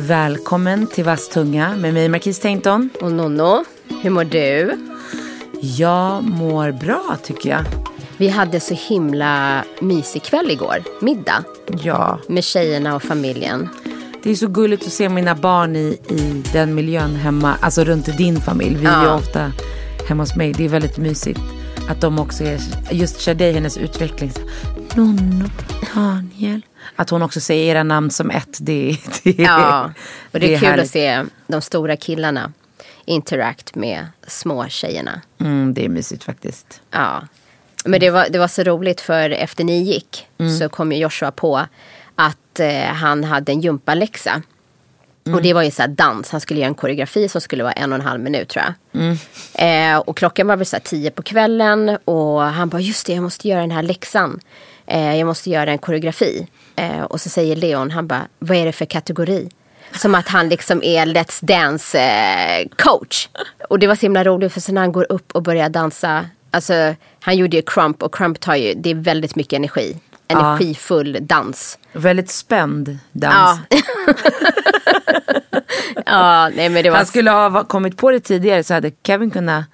Välkommen till Vasstunga med mig Marquis Tainton. Och Nonno, hur mår du? Jag mår bra tycker jag. Vi hade så himla mysig kväll igår, middag. Ja. Med tjejerna och familjen. Det är så gulligt att se mina barn i, i den miljön hemma, alltså runt din familj. Vi är ju Ja. ofta hemma hos mig. Det är väldigt mysigt att de också är, just Shadej, hennes utveckling. Nonno, Daniel. Att hon också säger era namn som ett. Det, det, Ja, och det är, kul härligt. att se de stora killarna interact med små tjejerna. Mm, det är mysigt faktiskt. Ja. Men det var, det var så roligt för efter ni gick så kom ju Joshua på att eh, han hade en gympaläxa. Och det var ju så här dans, han skulle göra en koreografi som skulle vara en och en halv minut tror jag. Eh, och klockan var väl så här tio på kvällen och han bara just det jag måste göra den här läxan. Eh, jag måste göra en koreografi. Eh, och så säger Leon, han bara vad är det för kategori? Som att han liksom är Let's Dance eh, coach. Och det var så himla roligt för sen när han går upp och börjar dansa. Alltså han gjorde ju crump och crump tar ju, det är väldigt mycket energi. Energifull dans. Väldigt spänd dans. Ja. ja, nej men det var Han skulle ha kommit på det tidigare så hade Kevin kunnat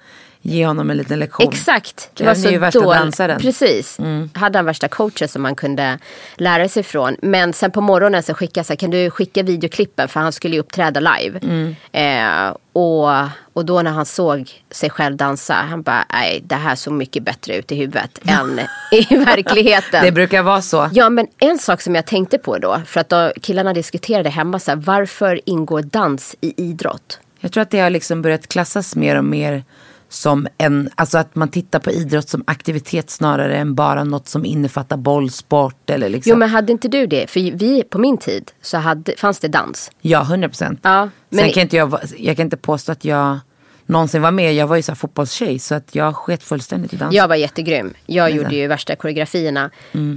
ge honom en liten lektion. Exakt. Det var så är ju värsta dåligt. dansaren. Mm. Precis. Hade han värsta coachen som man kunde lära sig från. Men sen på morgonen så skickade jag så här, kan du skicka videoklippen för han skulle ju uppträda live. Mm. Eh, och, och då när han såg sig själv dansa, han bara, nej det här såg mycket bättre ut i huvudet än i verkligheten. Det brukar vara så. Ja men en sak som jag tänkte på då, för att då killarna diskuterade hemma så här, varför ingår dans i idrott? Jag tror att det har liksom börjat klassas mer och mer som en, alltså att man tittar på idrott som aktivitet snarare än bara något som innefattar bollsport eller liksom. Jo men hade inte du det? För vi, på min tid så hade, fanns det dans. Ja, 100 procent. Ja, men- Sen kan inte jag, jag kan inte påstå att jag någonsin var med. Jag var ju så här fotbollstjej så att jag sket fullständigt i dans. Jag var jättegrym. Jag så. gjorde ju värsta koreografierna.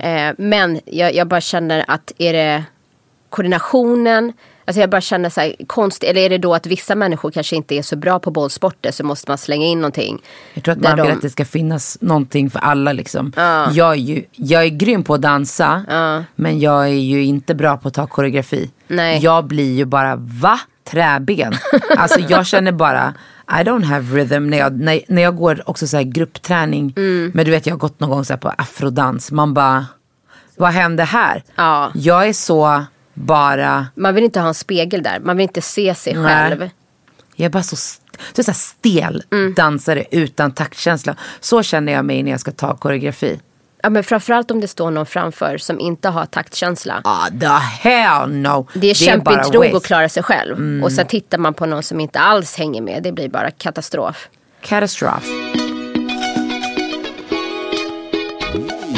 Eh, men jag, jag bara känner att är det koordinationen, alltså jag bara känner så här konst, eller är det då att vissa människor kanske inte är så bra på bollsporter så måste man slänga in någonting. Jag tror att man vill de- att det ska finnas någonting för alla liksom. Jag, är ju, jag är grym på att dansa. Men jag är ju inte bra på att ta koreografi. Nej. Jag blir ju bara, va? Träben. alltså jag känner bara, I don't have rhythm när jag, när, när jag går också så gruppträning. Mm. Men du vet jag har gått någon gång så på afrodans. Man bara, vad hände här? Ja. Jag är så bara, Man vill inte ha en spegel där, man vill inte se sig Nej. själv. jag är bara så, så, så stel Mm. dansare utan taktkänsla. Så känner jag mig när jag ska ta koreografi. Ja, men framförallt om det står någon framför som inte har taktkänsla. Ah, the hell no. Det är kämpigt nog att klara sig själv. Och sen tittar man på någon som inte alls hänger med. Det blir bara katastrof. Katastrof.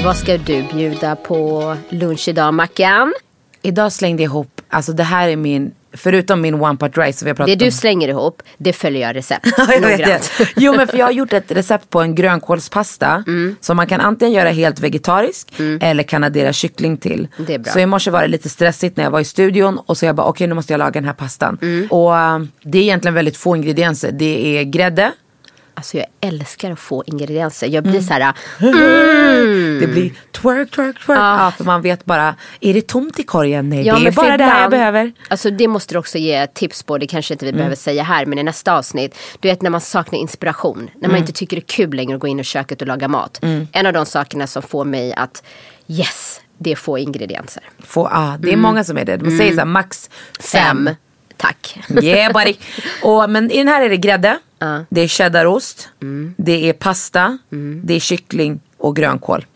Vad ska du bjuda på lunch idag Mackan? Idag slängde jag ihop, alltså det här är min, förutom min one pot rice som vi har pratat Det om. du slänger ihop, det följer jag recept. Ja, jag vet det. Jo men för jag har gjort ett recept på en grönkålspasta. Mm. Som man kan antingen göra helt vegetarisk eller kan addera kyckling till. Det är bra. Så i morse var det lite stressigt när jag var i studion och så jag bara okej nu måste jag laga den här pastan. Mm. Och äh, det är egentligen väldigt få ingredienser. Det är grädde, Alltså jag älskar att få ingredienser. Jag blir så här, det blir twerk, twerk, twerk. Ja. för man vet bara, är det tomt i korgen? Nej Ja, det är bara det här jag behöver. Alltså det måste du också ge tips på. Det kanske inte vi behöver säga här. Men i nästa avsnitt. Du vet när man saknar inspiration. När man inte tycker det är kul längre att gå in i köket och laga mat. En av de sakerna som får mig att yes, det är få ingredienser. Få, ah, det är många som är det. De säger så här, max fem. Mm. Fem. Tack. Yeah buddy. Och, men i den här är det grädde, det är cheddarost, Mm. det är pasta, det är kyckling och grönkål.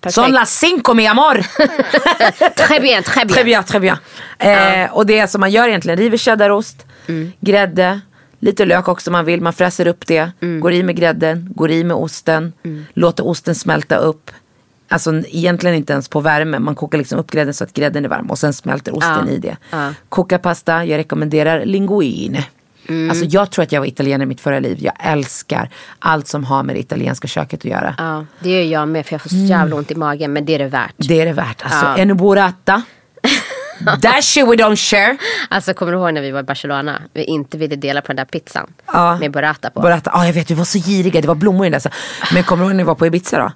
Perfekt. Son las cinco mi amor! Très bien, très bien. très bien, très bien. Eh, och det är som man gör egentligen, river cheddarost, Mm. grädde, lite lök också om man vill. Man fräser upp det, Mm. går i med grädden, går i med osten, låter osten smälta upp. Alltså egentligen inte ens på värme, man kokar liksom upp grädden så att grädden är varm och sen smälter osten Ja. i det. Ja. Koka pasta, jag rekommenderar linguine. Mm. Alltså jag tror att jag var italienare i mitt förra liv. Jag älskar allt som har med det italienska köket att göra. Ja, det gör jag med för jag får så jävla ont i magen. Men det är det värt. Det är det värt. Alltså Ja. en burrata. That shit we don't share. Alltså kommer du ihåg när vi var i Barcelona? Vi inte ville dela på den där pizzan. Ja. Med burrata på. Burrata. Ja jag vet, vi var så giriga. Det var blommor i den där. så- Men kommer du ihåg när vi var på Ibiza då?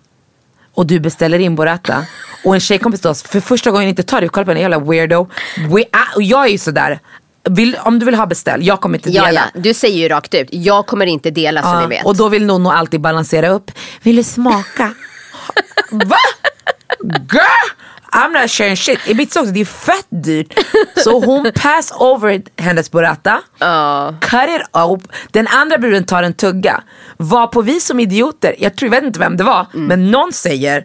Och du beställer in burrata. och en tjejkompis till oss för första gången inte tar det. Vi kollar på en jävla weirdo. We, ah, och jag är ju sådär. Vill, om du vill ha beställ, jag kommer inte Ja, dela. ja. Du säger ju rakt ut, jag kommer inte dela så Ja, ni vet. Och då vill Nono alltid balansera upp. Vill du smaka? Va? Girl! I'm not sharing shit. Ibiza också, det är fett dyrt. Så hon pass over hennes burrata. Cut it up. Den andra bruden tar en tugga. Var på vi som idioter, jag tror, jag vet inte vem det var, men någon säger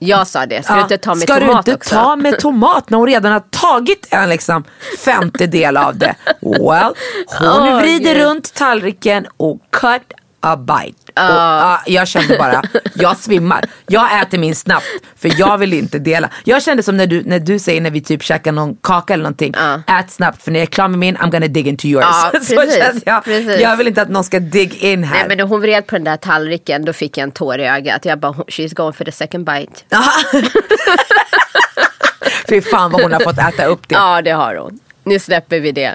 Jag sa det, ska Ja, du inte ta med ska tomat du inte också? ta med tomat när hon redan har tagit en liksom, femtedel av det? Well, hon Åh, vrider Gud. runt tallriken och cut a bite. Och, ja, jag kände bara, jag svimmar. Jag äter min snabbt för jag vill inte dela. Jag kände som när du, när du säger när vi typ käkar någon kaka eller någonting. Ät snabbt för när jag är klar med min I'm gonna dig into yours. Så precis, känns jag. precis. jag vill inte att någon ska dig in här. Nej men när hon vred på den där tallriken då fick jag en tår i ögat. Jag bara, she's going for the second bite. Fy fan vad hon har fått äta upp det. Ja det har hon. Nu släpper vi det.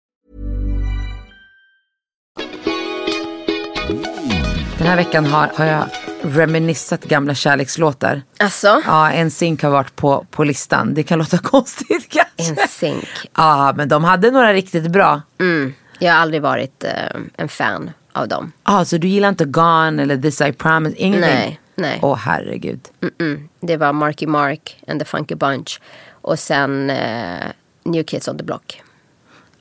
Den här veckan har, har jag reminissat gamla kärlekslåtar. Alltså, Ja, en synk har varit på, på listan. Det kan låta konstigt kanske. en zink. Ja, men de hade några riktigt bra. Mm. Jag har aldrig varit eh, en fan av dem. Ja, så du gillar inte Gone eller This I Promise? Ingenting? Nej, nej. Åh herregud. Mm-mm. Det var Marky Mark and the Funky Bunch. Och sen eh, New Kids on the Block.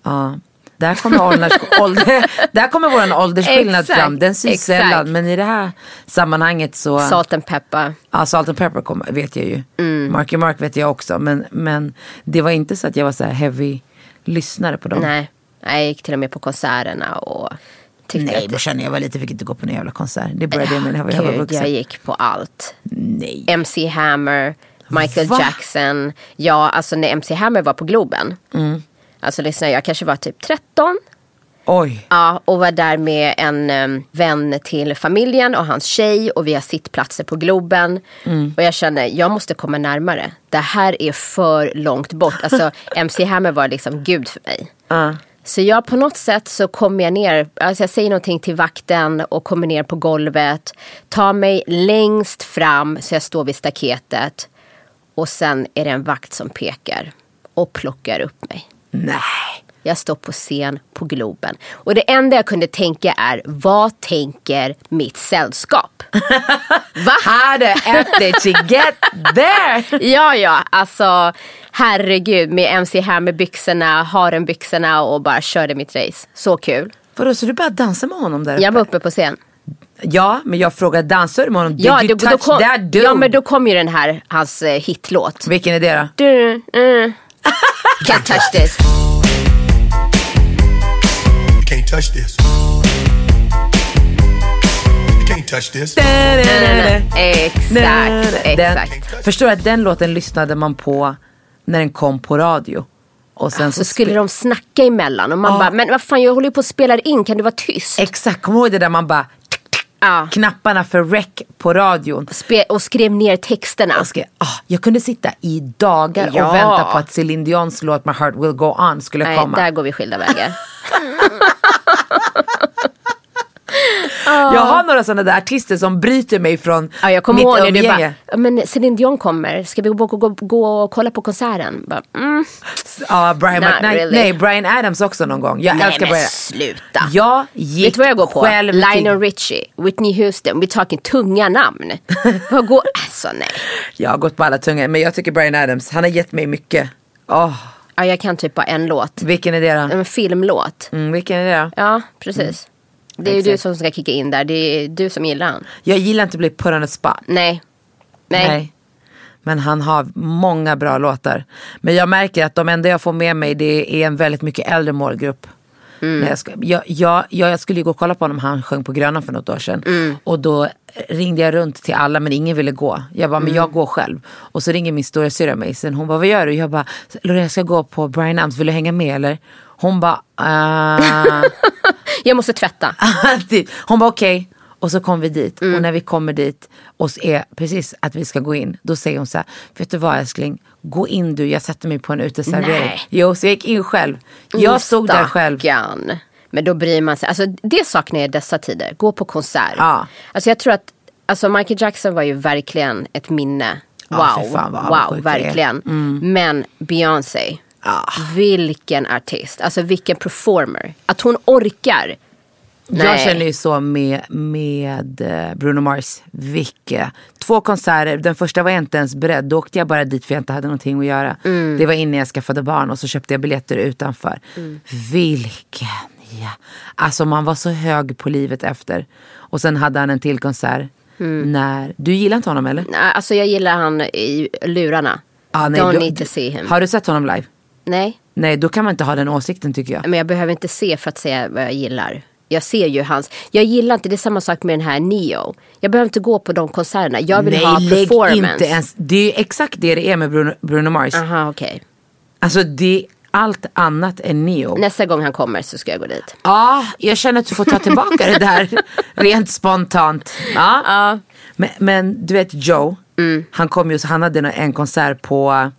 Ja. Där kommer, ålders, ålder, där kommer vår åldersskillnad Exakt, fram. Den syns sällan. Men i det här sammanhanget så... Salt and Pepper. Ja, Salt and Pepper kom, vet jag ju. Mm. Marky Mark vet jag också. Men, men det var inte så att jag var så här heavy lyssnare på dem. Nej, jag gick till och med på konserterna och tyckte Nej, att då känner jag väl lite, fick inte gå på någon jävla konsert. Det började jag med när jag var- var vuxen. jag gick på allt. Nej. MC Hammer, Michael Va? Jackson. Ja, alltså när MC Hammer var på Globen. Mm. Alltså lyssna, jag kanske var typ 13. Oj. Ja, och var där med en em, vän till familjen och hans tjej och vi har sittplatser på Globen. Mm. Och jag känner, jag måste komma närmare. Det här är för långt bort. Alltså MC Hammer var liksom gud för mig. Ja. Så jag på något sätt så kommer jag ner, alltså jag säger någonting till vakten och kommer ner på golvet. Tar mig längst fram så jag står vid staketet. Och sen är det en vakt som pekar och plockar upp mig. Nej. Jag står på scen på Globen. Och det enda jag kunde tänka är, vad tänker mitt sällskap? Va? How did she get there? Ja, ja, alltså herregud med MC Hammer byxorna, harenbyxorna och bara körde mitt race. Så kul. Vadå, så du bara dansar med honom där Jag uppe? var uppe på scen. Ja, men jag frågade dansar du med honom? Did Ja, you då, då touch kom, that dude? ja, men då kom ju den här, hans eh, hitlåt. Vilken är det då? Du, mm. Can't touch this. You can't touch this. You can't touch this. Exakt, förstår du att den låten lyssnade man på när den kom på radio? Och sen Så skulle de snacka emellan och man bara, men vad fan jag håller ju på att spela in, kan du vara tyst? Exakt, kom ihåg det där man bara Ja. knapparna för rec på radion. Spe- och skrev ner texterna. Jag, skrev, ah, jag kunde sitta i dagar Ja. och vänta på att Celine Dions låt My Heart Will Go On skulle Nej, komma. där går vi skilda vägar. Jag har några sådana där artister som bryter mig från Ja, jag kommer mitt ihåg när du bara, "Ja, men Celine Dion kommer, ska vi gå, gå, gå, och kolla på konserten? Bara, mm. Ja, Brian McKnight. really. Nej, Brian Adams också någon gång. Jag Nej älskar Brian. sluta. Jag gick Vet du vad jag går på? själv Lionel Richie, Whitney Houston, vi talking tunga namn. Vad går, alltså nej. Jag har gått på alla tunga, men jag tycker Brian Adams, han har gett mig mycket. Åh, Ja, jag kan typ bara en låt. vilken är det då? En filmlåt. Mm, vilken är det då? Ja, precis. Det är ju du som ska kicka in där. Det är du som gillar han. Jag gillar inte att bli put on a spot. Nej. Nej. Men han har många bra låtar. Men jag märker att de enda jag får med mig det är en väldigt mycket äldre målgrupp. Mm. Nej, jag, ska, jag, jag, jag, skulle ju gå och kolla på honom, han sjöng på Grönan för något år sedan. Mm. Och då ringde jag runt till alla men ingen ville gå. Jag bara, men Mm. jag går själv. Och så ringer min stora syrra mig sen hon bara, vad gör du? Jag bara, Loreen jag ska gå på Brian Adams, vill du hänga med eller? Hon bara, ah. Jag måste tvätta. Typ. Hon bara okej. Och så kom vi dit. Mm. Och när vi kommer dit och är precis att vi ska gå in. Då säger hon så här. Vet du vad älskling. Gå in du. Jag sätter mig på en uteservering. Nej. Jo så jag gick in själv. Jag Oh, stod där själv. Men då bryr man sig. Alltså, det saknar jag i dessa tider. Gå på konsert. Ja. Alltså, jag tror att alltså, Michael Jackson var ju verkligen ett minne. Wow, Ja, fan wow, verkligen. Men Beyoncé, Ja. vilken artist. Alltså vilken performer. Att hon orkar. Jag Nej. känner ju så med, med eh, Bruno Mars. Vilka. Två konserter. Den första var jag inte ens beredd. Då åkte jag bara dit för jag inte hade någonting att göra. Mm. Det var innan jag skaffade barn och så köpte jag biljetter utanför. Vilken ja. Alltså man var så hög på livet efter. Och sen hade han en till konsert. Mm. När, du gillar inte honom eller? Nej, Alltså jag gillar han i lurarna. Ah, nej, Don't du- need to see him. Har du sett honom live? Nej, Nej, då kan man inte ha den åsikten tycker jag. men jag behöver inte se för att säga vad jag gillar. Jag ser ju hans. Jag gillar inte, det är samma sak med den här Neo. Jag behöver inte gå på de konserterna. Jag vill Nej, ha performance. inte ens. Det är ju exakt det det är med Bruno, Bruno Mars. Aha, okej. Alltså det allt annat än Neo. Nästa gång han kommer så ska jag gå dit. Ja, jag känner att du får ta tillbaka det där rent spontant. Ja. Men, men du vet Joe, han kom ju, han hade en konsert på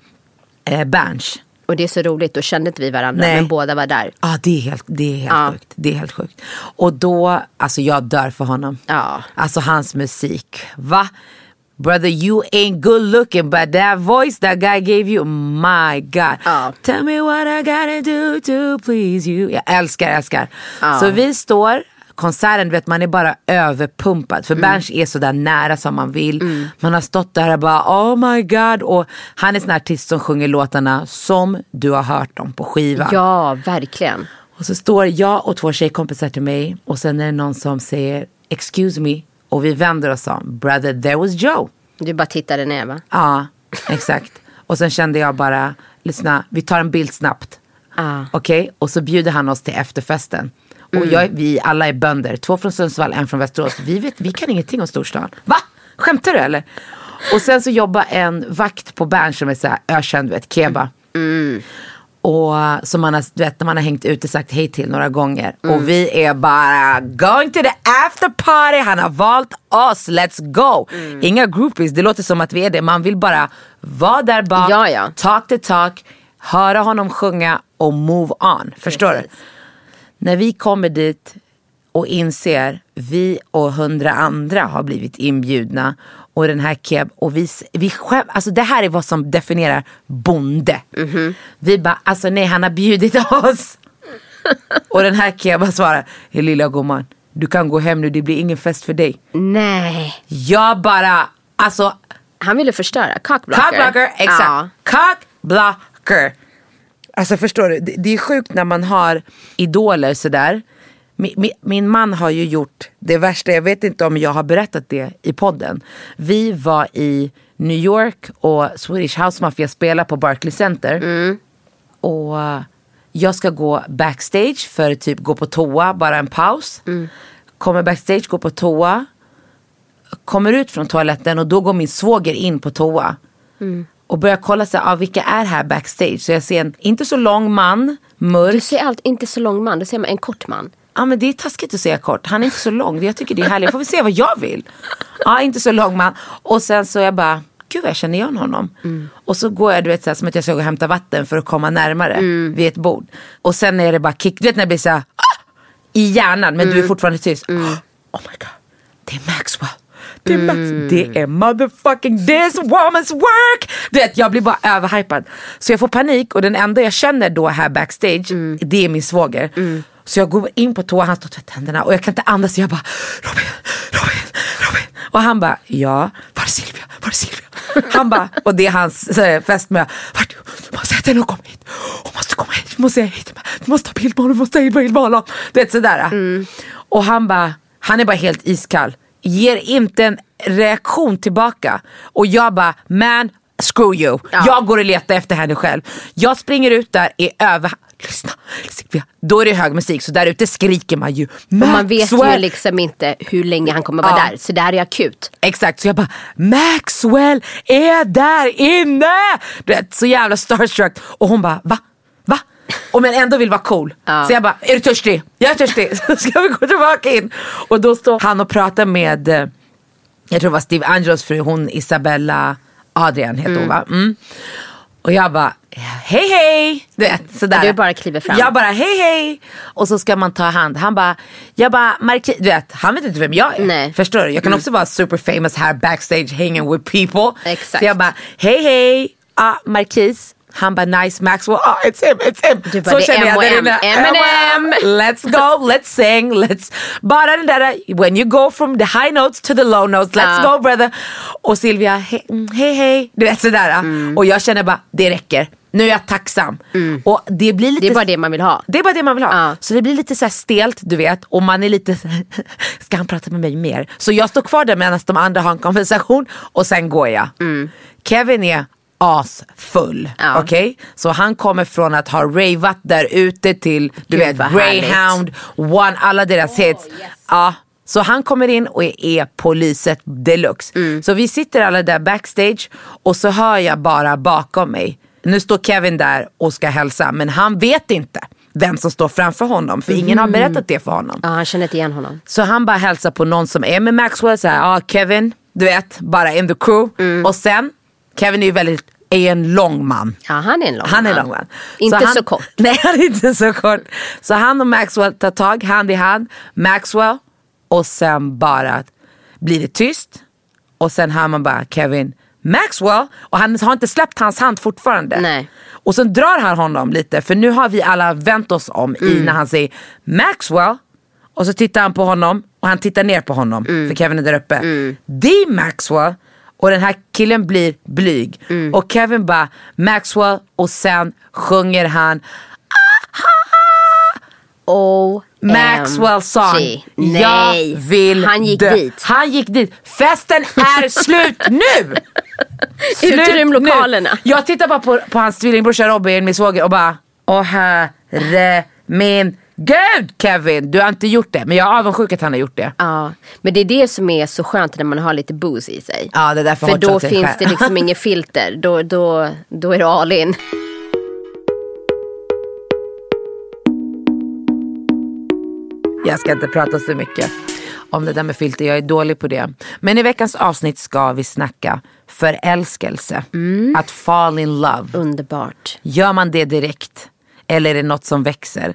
eh, Berns. Och det är så roligt, då kände inte vi varandra Nej. men båda var där. Ja, det är helt, det är helt Ja. sjukt. Det är helt sjukt. Och då, alltså jag dör för honom. Ja. Alltså hans musik. Va? Brother you ain't good looking but that voice that guy gave you, my god. Ja. Tell me what I gotta do to please you. Jag älskar, älskar. Så vi står, konserten, du vet man är bara överpumpad. För Mm. Berns är så där nära som man vill. Man har stått där och bara oh my god. Och han är sån artist som sjunger låtarna som du har hört dem på skivan. Ja, verkligen. Och så står jag och två tjejkompisar till mig och sen är det någon som säger excuse me och vi vänder oss om. Brother there was Joe. Du bara tittade ner va? Ja, exakt. och sen kände jag bara, lyssna, vi tar en bild snabbt. Ja. Okej, och så bjuder han oss till efterfesten. Och jag, vi alla är bönder, två från Sundsvall, en från Västerås. Vi, vet, vi kan ingenting om storstan. Va? Skämtar du eller? Och sen så jobbar en vakt på Berns som är så här ökänd, du vet, Keba. Och som man har, du vet, man har hängt ute sagt hej till några gånger. Och vi är bara going to the after party. Han har valt oss, let's go. Inga groupies, det låter som att vi är det. Man vill bara vara där bak, Ja, ja. talk the talk, höra honom sjunga och move on. Förstår Precis. du? När vi kommer dit och inser vi och hundra andra har blivit inbjudna och den här Keb och vi, vi skäm, alltså det här är vad som definierar bonde. Vi bara, alltså nej han har bjudit oss. och den här Keba svarar, "Hej, lilla gumman, du kan gå hem nu, det blir ingen fest för dig. Nej. Jag bara, alltså Han ville förstöra. Cockblocker. Cockblocker, exakt. Ja. Cockblocker. Alltså förstår du, det, det är sjukt när man har idoler sådär. Min, min, min man har ju gjort det värsta, jag vet inte om jag har berättat det i podden. Vi var i New York och Swedish House Mafia spelade på Barclays Center. Och jag ska gå backstage för typ gå på toa, bara en paus. Kommer backstage, går på toa kommer ut från toaletten och då går min svåger in på toa. Och börjar kolla sig, ah, vilka är här backstage? Så jag ser en inte så lång man, mörk. Du ser allt, inte så lång man, du ser en kort man. Ja men det är taskigt att säga kort. Han är inte så lång. Jag tycker det är härligt. Jag får väl se vad jag vill. Ja inte så lång man. Och sen så jag bara, gud jag känner igen honom. Och så går jag du vet så här, som att jag ska gå och hämta vatten för att komma närmare vid ett bord. Och sen är det bara kick. Du vet när det blir så här, ah! i hjärnan men du är fortfarande tyst. Oh my god, det är Maxwell. Det är, Max, det är motherfucking this woman's work! Du vet, jag blir bara överhypad. Så jag får panik och den enda jag känner då här backstage, det är min svåger. Så jag går in på toa, han står och tvättar händerna och jag kan inte andas. Jag bara, Robin, Robin, Robin. Och han bara, ja, var är Silvia? Var är Silvia? Han bara, och det är hans fästmö. Vart? Du måste till henne att komma hit. Hon måste komma hit. Du måste hit. Du måste ta bild med honom. Du måste ta bild med honom. Du vet sådär. Och han bara, han är bara helt iskall. Ger inte en reaktion tillbaka. Och jag bara, man, screw you. Ja. Jag går och letar efter henne själv. Jag springer ut där, är över... lyssna Silvia. Då är det hög musik så där ute skriker man ju Och man vet ju liksom inte hur länge han kommer vara Ja. där. Så det här är akut. Exakt, så jag bara Maxwell är där inne! Du vet, så jävla starstruck. Och hon bara va? Och men ändå vill vara cool. Ja. Så jag bara, är du törstig? Jag är törstig. Så ska vi gå tillbaka in. Och då står han och pratar med, eh, jag tror det var Steve Angelos fru, hon Isabella Adrian heter hon va? Mm. Och jag bara, hej hej! Du vet, sådär. Du bara kliver fram. Jag bara, hej hej! Och så ska man ta hand. Han bara, jag bara, Marquis, du vet, han vet inte vem jag är. Nej. Förstår du? Jag kan också vara super famous här backstage hanging with people. Exakt. Så jag bara, hej hej, ah, Marquis. Han bara nice Maxwell, ah it's him, it's him. Du bara, så känner jag där M&M. inne. M&M. Let's go, let's sing, let's. Bara den där, when you go from the high notes to the low notes, let's Ja. go brother. Och Silvia, hej mm, hej. hej. Du vet sådär. Mm. Och jag känner bara, det räcker. Nu är jag tacksam. Och det blir lite Det är bara det man vill ha. det är bara det man vill ha. Ja. Så det blir lite så stelt du vet och man är lite ska han prata med mig mer? Så jag står kvar där medan de andra har en konversation och sen går jag. Kevin är asfull. Ja. Okej? Så han kommer från att ha ravat där ute till du Gud, vet. Greyhound, One, alla deras hits. Ja. Så han kommer in och är poliset deluxe. Mm. Så vi sitter alla där backstage och så hör jag bara bakom mig. Nu står Kevin där och ska hälsa men han vet inte vem som står framför honom för ingen har Mm. berättat det för honom. Ja, han känner inte igen honom. Så han bara hälsar på någon som är med Maxwell, så här, ah, Kevin, du vet, bara in the crew. Mm. Och sen, Kevin är ju väldigt, är en lång man. Ja, han är en lång Han är man. lång man. Inte han, så kort. Nej, han är inte så kort. Så han och Maxwell tar tag hand i hand. Maxwell och sen bara blir det tyst. Och sen hör man bara Kevin, Maxwell. Och han har inte släppt hans hand fortfarande. Nej. Och sen drar han honom lite för nu har vi alla vänt oss om i Mm. när han säger Maxwell. Och så tittar han på honom och han tittar ner på honom Mm. för Kevin är där uppe. Det är Maxwell och den här killen blir blyg. Mm. Och Kevin bara Maxwell och sen sjunger han O Maxwell song. Nej, Jag vill han gick dö. dit. Han gick dit. Festen är slut nu! Utrym nu. lokalerna. Jag tittar bara på, på hans tvillingbrorsa Robin, min svåger och bara Åh herre min gud Kevin, du har inte gjort det. Men jag är avundsjuk att han har gjort det. Ja, men det är det som är så skönt när man har lite booze i sig. Ja, det är därför För då finns själv. det liksom inget filter. Då, då, då är det all in. Jag ska inte prata så mycket om det där med filter, jag är dålig på det. Men i veckans avsnitt ska vi snacka förälskelse. Mm. Att fall in love. Underbart. Gör man det direkt? Eller är det något som växer?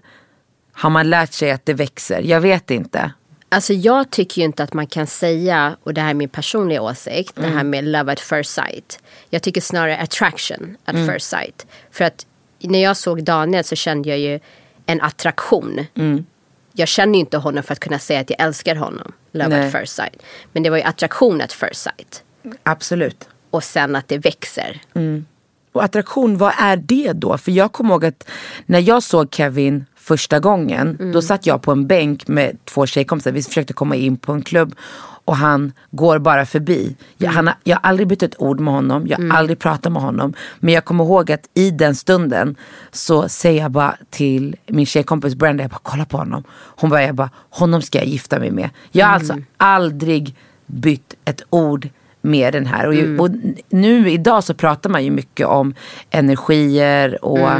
Har man lärt sig att det växer? Jag vet inte. Alltså jag tycker ju inte att man kan säga, och det här är min personliga åsikt, det här med love at first sight. Jag tycker snarare attraction at first sight. För att när jag såg Daniel så kände jag ju en attraktion. Jag känner ju inte honom för att kunna säga att jag älskar honom. Love Nej. at first sight. Men det var ju attraktion at first sight. Absolut. Och sen att det växer. Och attraktion, vad är det då? För jag kommer ihåg att när jag såg Kevin första gången, då satt jag på en bänk med två tjejkompisar. Vi försökte komma in på en klubb och han går bara förbi. Jag, han har, jag har aldrig bytt ett ord med honom, jag har aldrig pratat med honom. Men jag kommer ihåg att i den stunden så säger jag bara till min tjejkompis Brenda, jag bara kolla på honom. Hon bara, jag bara, honom ska jag gifta mig med. Jag har alltså aldrig bytt ett ord med den här. Och, ju, och nu idag så pratar man ju mycket om energier och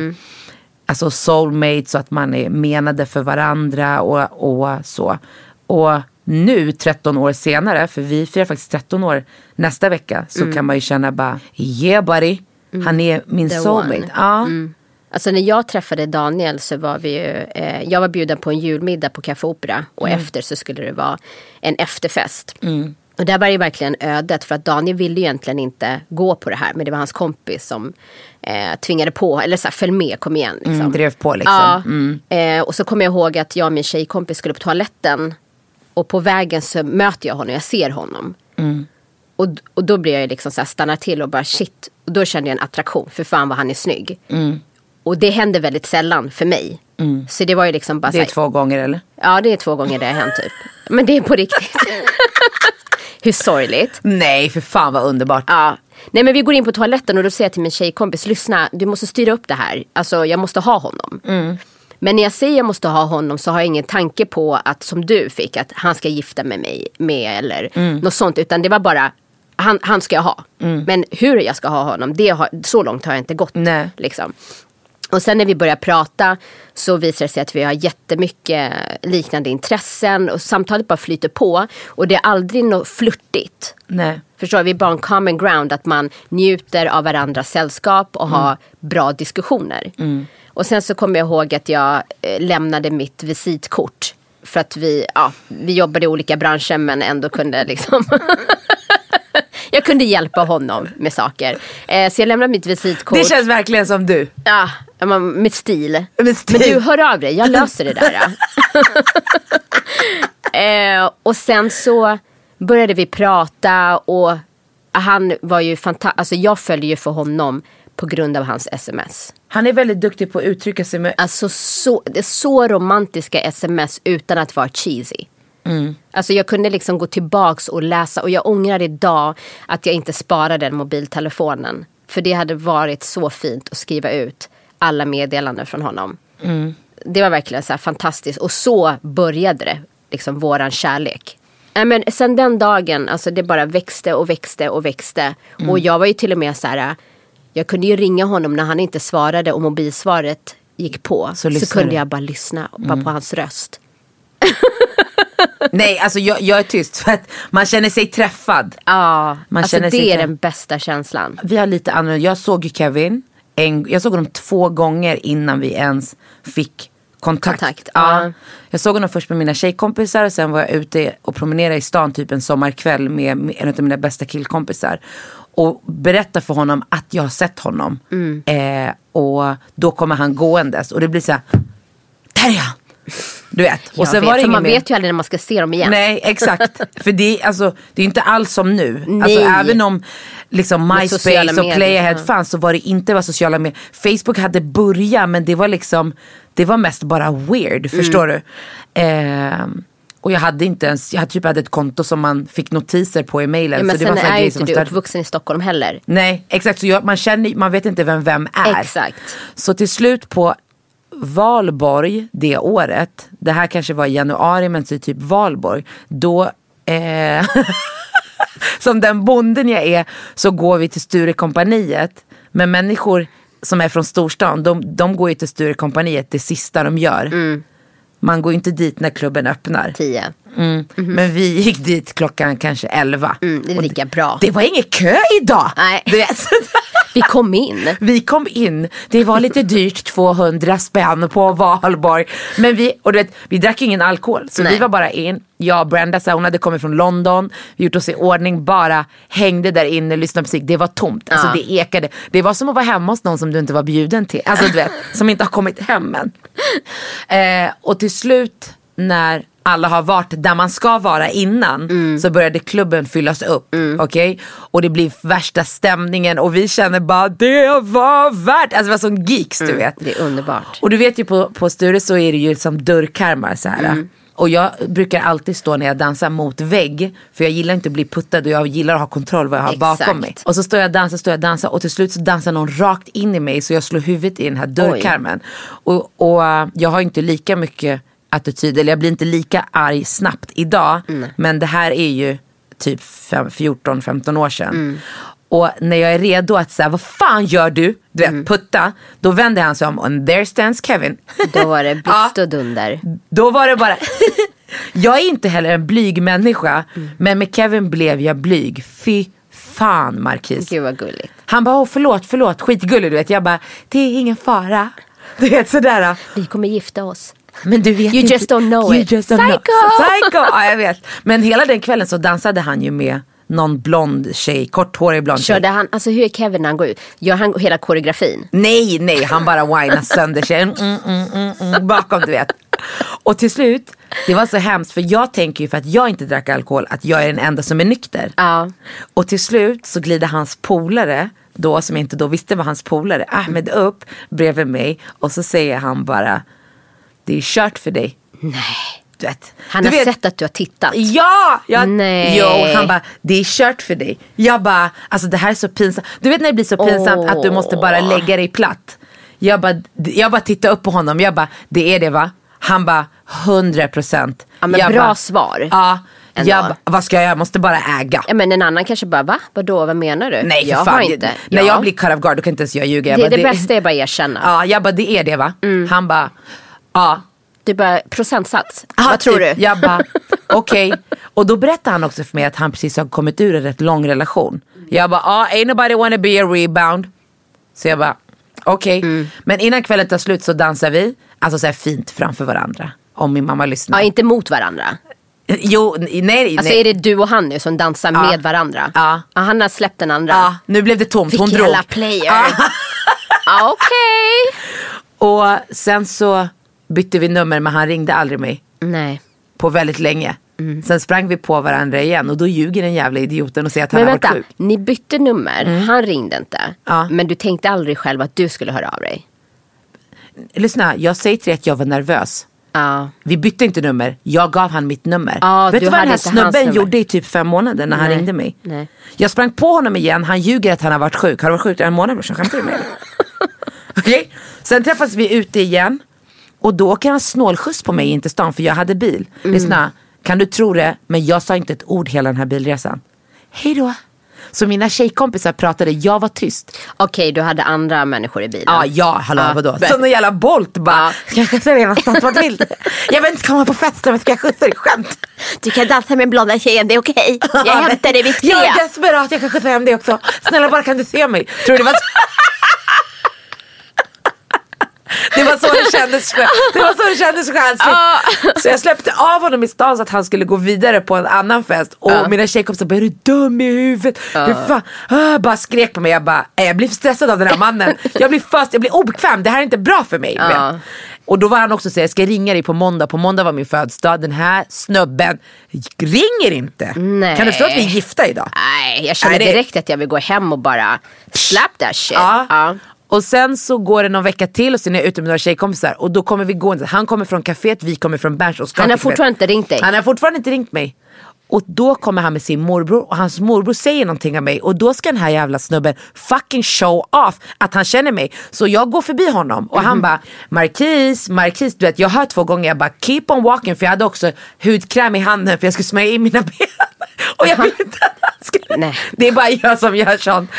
alltså soulmates och att man är menade för varandra och, och så. Och nu 13 år senare, för vi firar faktiskt 13 år nästa vecka, så kan man ju känna bara yeah buddy, han är min The soulmate. one. Ja. Alltså när jag träffade Daniel så var vi ju, eh, jag var bjuden på en julmiddag på Café Opera och efter så skulle det vara en efterfest. Och där var det verkligen ödet för att Daniel ville ju egentligen inte gå på det här men det var hans kompis som eh, tvingade på, eller så här, följ med, kom igen. Liksom. Mm, drev på liksom. Ja, eh, och så kommer jag ihåg att jag och min tjejkompis skulle på toaletten och på vägen så möter jag honom, jag ser honom. Och, och då blir jag liksom så här, stannar till och bara shit. Och då kände jag en attraktion, för fan vad han är snygg. Och det händer väldigt sällan för mig. Så det var ju liksom bara Det är här, två gånger eller? Ja det är två gånger det har hänt typ. Men det är på riktigt. Hur sorgligt. Nej för fan vad underbart. Ja. Nej men vi går in på toaletten och då säger jag till min tjejkompis, lyssna du måste styra upp det här. Alltså jag måste ha honom. Men när jag säger jag måste ha honom så har jag ingen tanke på att som du fick att han ska gifta med mig med eller något sånt. Utan det var bara han, han ska jag ha. Men hur jag ska ha honom, det har, så långt har jag inte gått. Nej. Liksom. Och sen när vi börjar prata så visar det sig att vi har jättemycket liknande intressen och samtalet bara flyter på. Och det är aldrig något flörtigt. Nej. Förstår? Vi är bara en common ground att man njuter av varandras sällskap och har bra diskussioner. Och sen så kommer jag ihåg att jag eh, lämnade mitt visitkort. För att vi, ja, vi jobbade i olika branscher men ändå kunde liksom Jag kunde hjälpa honom med saker. Eh, så jag lämnade mitt visitkort. Det känns verkligen som du. Ja, men med stil. Med stil. Men du, hör av dig. Jag löser det där. eh, och sen så började vi prata och han var ju fantastisk. Alltså jag följer ju för honom på grund av hans sms. Han är väldigt duktig på att uttrycka sig med... Alltså så, så romantiska sms utan att vara cheesy. Alltså jag kunde liksom gå tillbaks och läsa och jag ångrar idag att jag inte sparade den mobiltelefonen. För det hade varit så fint att skriva ut alla meddelanden från honom. Det var verkligen så här fantastiskt och så började det, liksom våran kärlek. Men sen den dagen, alltså det bara växte och växte och växte. Och jag var ju till och med så här, jag kunde ju ringa honom när han inte svarade och mobilsvaret gick på. Så Så, kunde jag bara lyssna bara på hans röst. Nej, alltså jag, jag är tyst för att man känner sig träffad. Ja, Man alltså känner sig det är trä- den bästa känslan. Vi har lite annorlunda. Jag såg ju Kevin. En, jag såg honom två gånger innan vi ens fick kontakt. Kontakt, ja. ja. Jag såg honom först med mina tjejkompisar och sen var jag ute och promenerade i stan typ en sommarkväll med, med en av mina bästa killkompisar. Och berättar för honom att jag har sett honom. Mm. Eh, och då kommer han gåendes och det blir så här. Där är han! Du vet. Och sen vet, var det för man vet ju aldrig när man ska se dem igen. Nej exakt. För det, är- alltså, det är inte alls som nu. Alltså, även om liksom, MySpace och Playahead fanns så var det inte vad sociala medier. Facebook hade börjat men det var liksom Det var mest bara weird. Mm. Förstår du? Ehm, och jag hade inte ens, jag hade typ hade ett konto som man fick notiser på i mailen. Ja, men så det sen var så här är ju inte du uppvuxen i Stockholm heller. Nej exakt, så jag, man, känner, man vet inte vem vem är. Exakt. Så till slut på valborg det året, det här kanske var i januari men så typ valborg, då eh, som den bonden jag är så går vi till Sturecompagniet. Men människor som är från storstan, de, de går ju till Sturecompagniet det sista de gör. Man går ju inte dit när klubben öppnar. Tio. Mm. Men vi gick dit klockan kanske 11. Mm, det är Och lika bra. Det var ingen kö idag. Nej. Vi kom in. Vi kom in, det var lite dyrt, 200 spänn på valborg. Men vi, och vet, vi drack ingen alkohol. Så Nej. vi var bara in, jag och Brenda, så hon hade kommit från London, vi gjort oss i ordning, bara hängde där inne, lyssnade på musik. Det var tomt, alltså Ja. det ekade. Det var som att vara hemma hos någon som du inte var bjuden till. Alltså du vet, som inte har kommit hem än. Eh, och till slut när alla har varit där man ska vara innan Mm. så började klubben fyllas upp. Okej? Och det blir värsta stämningen och vi känner bara det var värt Alltså det var som geeks du vet. Mm, Det är underbart. Och du vet ju på, på Sture så är det ju som dörrkarmar så här. Mm. Och jag brukar alltid stå när jag dansar mot vägg. För jag gillar inte att bli puttad och jag gillar att ha kontroll vad jag har Exakt. bakom mig. Och så står jag och dansar, står jag och dansar och till slut så dansar någon rakt in i mig så jag slår huvudet i den här dörrkarmen. Och, och äh, jag har inte lika mycket attityd, eller jag blir inte lika arg snabbt idag. Men det här är ju typ fem- 14-15 år sedan. Och när jag är redo att säga, vad fan gör du? Du vet, putta. Då vänder han sig om och there stands Kevin. Då var det blixt Ja. och dunder. Då var det bara Jag är inte heller en blyg människa Men med Kevin blev jag blyg Fy fan Marquis Gud vad gulligt. Han bara åh förlåt förlåt skitgullig du vet Jag bara det är ingen fara Du vet sådär Vi kommer gifta oss. Men du vet You inte just don't know you it. Just don't know. Psycho! Psycho! Ja jag vet Men hela den kvällen så dansade han ju med någon blond tjej, korthårig blond tjej Körde han, alltså hur är Kevin när han går ut? Gör han hela koreografin? Nej, nej, han bara whinar sönder sig mm, mm, mm, mm, bakom du vet. Och till slut, det var så hemskt för jag tänker ju för att jag inte drack alkohol att jag är den enda som är nykter. Ja. Och till slut så glider hans polare, då som jag inte då visste var hans polare, Ahmed upp bredvid mig och så säger han bara Det är kört för dig. Nej. du vet. Han du har vet, sett att du har tittat. Ja! Jag, Nej. Jo, han bara, det är kört för dig. Jag bara, alltså det här är så pinsamt. Du vet när det blir så pinsamt att du måste bara lägga dig platt. Jag bara, jag bara tittar upp på honom, jag bara, det är det va? Han bara, 100 procent. Ja, men bra svar. Ja, jag vad ska jag göra? Jag måste bara äga. Ja, men en annan kanske bara, va? Vadå, vad menar du? Nej jag fan. har Det- inte. När Ja. jag blir cut of guard då kan inte ens jag ljuga. Jag det, bara, det bästa är bara erkänna. Ja, jag bara, det är det va? Han bara, ja. Du bara, procentsats. Ah, vad tror typ. du? Jag bara, okej. Och då berättade han också för mig att han precis har kommit ur en rätt lång relation. Jag bara, ah, ain't nobody wanna be a rebound. Så jag bara, okej. Mm. Men innan kvällen tar slut så dansar vi, alltså så här fint framför varandra. Om min mamma lyssnar. Ja, inte mot varandra. Jo, nej, nej. Alltså är det du och han nu som dansar Ja. med varandra? Ja. han har släppt den andra. Ja, nu blev det tomt. Hon Vilken drog. jävla player. Ja. Ja, Okej. Och sen så bytte vi nummer men han ringde aldrig mig. Nej. På väldigt länge. Sen sprang vi på varandra igen och då ljuger den jävla idioten och säger att han Men har varit vänta, sjuk. ni bytte nummer. Han ringde inte. Ja. Men du tänkte aldrig själv att du skulle höra av dig? Lyssna, jag säger till dig att jag var nervös. Ja. Vi bytte inte nummer, jag gav han mitt nummer. Ja, Vet du vad den här snubben gjorde i typ fem månader när han Nej, ringde mig? nej. Jag sprang på honom igen, han ljuger att han har varit sjuk. Har du varit sjuk i en månad brorsan? Skämtar du med mig? Okej, sen träffas vi ute igen. Och då åker han snålskjuts på mig in till stan för jag hade bil. Mm. Lyssna, kan du tro det? Men jag sa inte ett ord hela den här bilresan. Hej då. Så mina tjejkompisar pratade, jag var tyst. Okej, du hade andra människor i bilen. Ja, ja, hallå Ja, vadå? Som en jävla Bolt bara. Ja. Ska jag skjutsa dig någonstans? Vart vill du? Jag vill inte komma på festen men ska jag skjutsa dig? Skämt. Du kan dansa med blonda tjejen, det är okej. Jag hämtar dig vid tre. Jag är desperat, jag kan skjutsa hem dig också. Snälla bara kan du se mig? Tror du det var så? Det var så det kändes, det var så det kändes. Så jag släppte av honom i stan så att han skulle gå vidare på en annan fest. Och mina tjejkompisar bara, är du dum i huvudet? Hur fan? Ah, bara skrek på mig. Jag bara, "Nej, jag blir stressad av den här mannen. Jag blir fast, jag blir obekväm. Det här är inte bra för mig. vet. Och då var han också så jag ska ringa dig på måndag. På måndag var min födelsedag. Den här snubben ringer inte. Nej. Kan du förstå att vi är gifta idag? Nej, jag känner Nej, det- direkt att jag vill gå hem och bara slap that shit. Ja. Och sen så går det någon vecka till och sen är jag ute med några tjejkompisar och då kommer vi gå. Han kommer från kaféet, vi kommer från Berns och ska Han har fortfarande inte ringt dig? Han har fortfarande inte ringt mig. Och då kommer han med sin morbror och hans morbror säger någonting om mig och då ska den här jävla snubben fucking show off att han känner mig. Så jag går förbi honom och Mhm. han bara Marquis, Marquis, du vet jag hör två gånger jag bara keep on walking för jag hade också hudkräm i handen för jag skulle smörja in mina ben. Och jag vill inte att han skulle... Nej. Det är bara jag som gör sånt.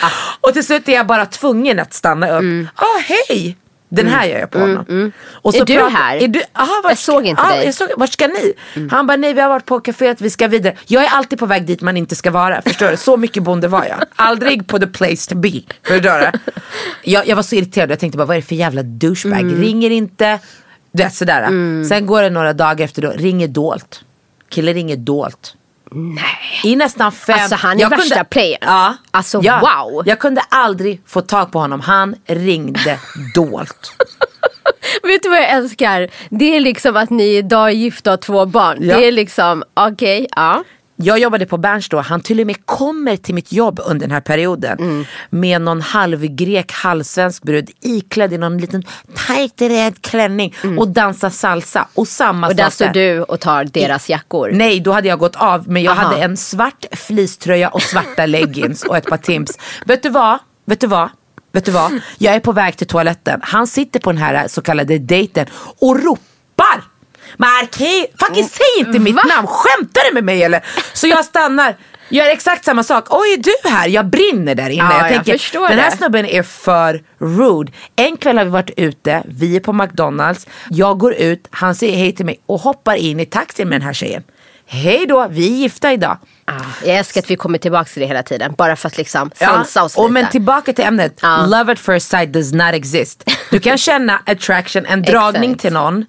Och till slut är jag bara tvungen att stanna upp. Mm. Ah hej! Den här gör jag på honom. Och Är du här? Är du, aha, Jag såg inte ah, dig. Jag såg, vart ska ni? Han bara, nej vi har varit på kaféet, vi ska vidare. Jag är alltid på väg dit man inte ska vara. Förstår du? Så mycket bonde var jag. Aldrig på the place to be. Förstår du? Jag, jag var så irriterad, jag tänkte bara, vad är det för jävla douchebag? Mm. Ringer inte. Du vet sådär. Sen går det några dagar efter då, ringer dolt. Kille ringer dolt. Nej. I nästan fem... Alltså, han är värsta playern. Ja. Alltså, ja. wow. Jag kunde aldrig få tag på honom. Han ringde dolt. Vet du vad jag älskar? Det är liksom att ni idag är gifta och har två barn. Ja. Det är liksom, okej, ja. Jag jobbade på Berns då, han till och med kommer till mitt jobb under den här perioden. Mm. Med någon halvgrek, halvsvensk brud iklädd i någon liten tajt röd klänning och dansar salsa. Och samma Mm. Och där står du och tar deras jackor. Nej, då hade jag gått av. Men jag Aha. hade en svart fleecetröja och svarta leggings och ett par Tims. Vet du vad? Vet du vad? Vet du vad? Jag är på väg till toaletten. Han sitter på den här så kallade dejten och ropar. Marquis, fucking säg inte mitt Va? namn. Skämtar du med mig eller? Så jag stannar. Gör exakt samma sak. Oj, är du här? Jag brinner där inne. Ja, jag jag tänker, förstår den här det. snubben är för rude. En kväll har vi varit ute, vi är på McDonalds. Jag går ut, han säger hej till mig och hoppar in i taxin med den här tjejen. Hej då, vi är gifta idag. Ah, jag älskar att vi kommer tillbaka till det hela tiden. Bara för att liksom sansa oss och lite. men tillbaka till ämnet. Ja. Love at first sight does not exist. Du kan känna attraction, en dragning till någon.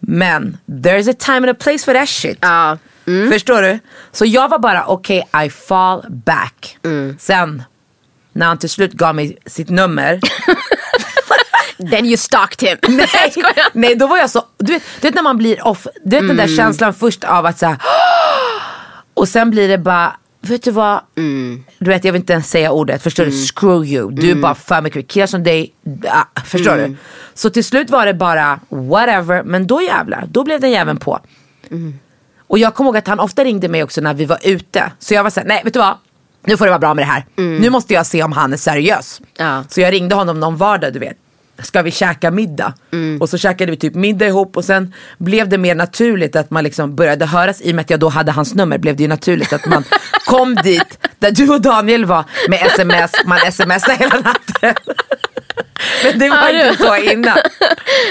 Men there's a time and a place for that shit. Ja. Förstår du? Så jag var bara okej, I fall back. Mm. Sen när han till slut gav mig sitt nummer. Then you stalked him. nej, nej då var jag så, du vet, du vet när man blir off, du vet den Mm. där känslan först av att såhär och sen blir det bara, vet du vad? Mm. Du vet jag vill inte ens säga ordet, förstår du? Screw you, du är bara för mycket, killar som dig, ah, förstår Mm. du? Så till slut var det bara whatever, men då jävlar, då blev den jäveln på. Och jag kommer ihåg att han ofta ringde mig också när vi var ute. Så jag var såhär, nej vet du vad? Nu får det vara bra med det här. Nu måste jag se om han är seriös. Ja. Så jag ringde honom någon vardag du vet. Ska vi käka middag? Och så käkade vi typ middag ihop och sen blev det mer naturligt att man liksom började höras i och med att jag då hade hans nummer blev det ju naturligt att man kom dit där du och Daniel var med sms, man smsade hela natten. Men det var inte så innan.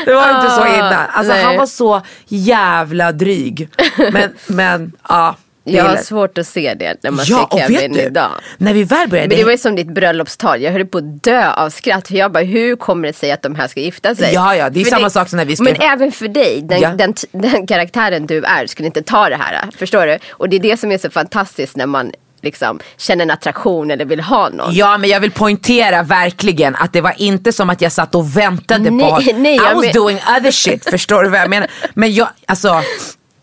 Det var inte så innan. Alltså nej. han var så jävla dryg. Men, men ja. Det Jag har svårt att se det när man Ja, ser Kevin du, idag. när vi väl började Men det var ju som ditt bröllopstal. Jag höll på att dö av skratt. För jag bara, hur kommer det sig att de här ska gifta sig? Ja, ja, det är För samma sak som när vi skrev- Men även för dig, den, Ja. den, den karaktären du är skulle inte ta det här. Förstår du? Och det är det som är så fantastiskt när man liksom känner en attraktion eller vill ha någon. Ja men jag vill poängtera verkligen att det var inte som att jag satt och väntade Nej, på nej, I was men- doing other shit, förstår du vad jag menar? Men jag, alltså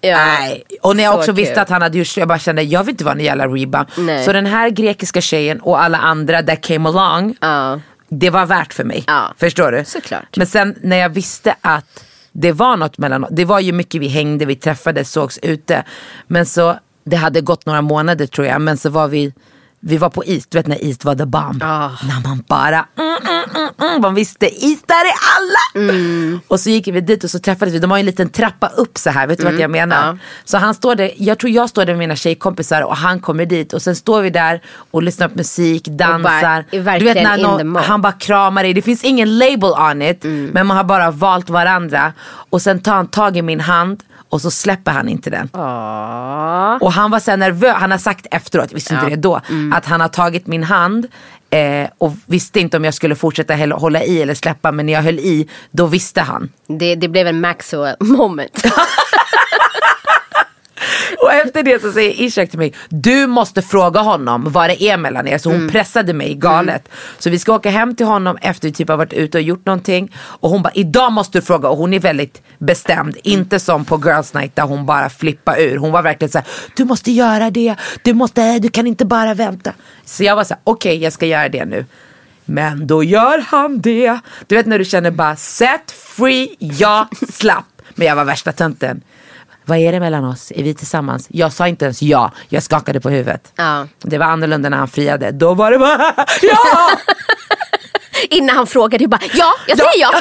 Ja, Nej, och när jag så också visste kul. att han hade gjort så, jag bara kände jag vill inte vara en jävla reba. Nej. Så den här grekiska tjejen och alla andra that came along, Ja. det var värt för mig. Ja, Förstår du? såklart. Men sen när jag visste att det var något mellan det var ju mycket vi hängde, vi träffades, sågs ute. Men så, det hade gått några månader tror jag, men så var vi vi var på is, du vet när is var the bomb. Ah. När man bara, mm, mm, mm, mm, man visste is där är alla. Mm. Och så gick vi dit och så träffades vi, de har ju en liten trappa upp så här, vet du vad jag menar? Mm. ja. Så han står där, jag tror jag står där med mina tjejkompisar och han kommer dit och sen står vi där och lyssnar på musik, dansar. är verkligen in the någon, han bara kramar dig, det finns ingen label on it men man har bara valt varandra. Och sen tar han tag i min hand och så släpper han inte den. Ja. Och han var så nervös, han har sagt efteråt, jag visste inte det då, att han har tagit min hand eh, och visste inte om jag skulle fortsätta hålla i eller släppa men när jag höll i då visste han. Det, det blev en Maxwell moment. Och efter det så säger Ishak till mig, du måste fråga honom vad det är mellan er. Så hon pressade mig galet. Så vi ska åka hem till honom efter vi typ har varit ute och gjort någonting. Och hon bara, idag måste du fråga. Och hon är väldigt bestämd. Inte som på Girls Night där hon bara flippar ur. Hon var verkligen så här, du måste göra det. Du, måste, du kan inte bara vänta. Så jag var så här, okej jag ska göra det nu. Men då gör han det. Du vet när du känner bara set free, jag slapp. Men jag var värsta tönten. Vad är det mellan oss? Är vi tillsammans? Jag sa inte ens ja, jag skakade på huvudet. Ja. Det var annorlunda när han friade. Då var det bara ja! Innan han frågade, du bara, ja, jag säger ja.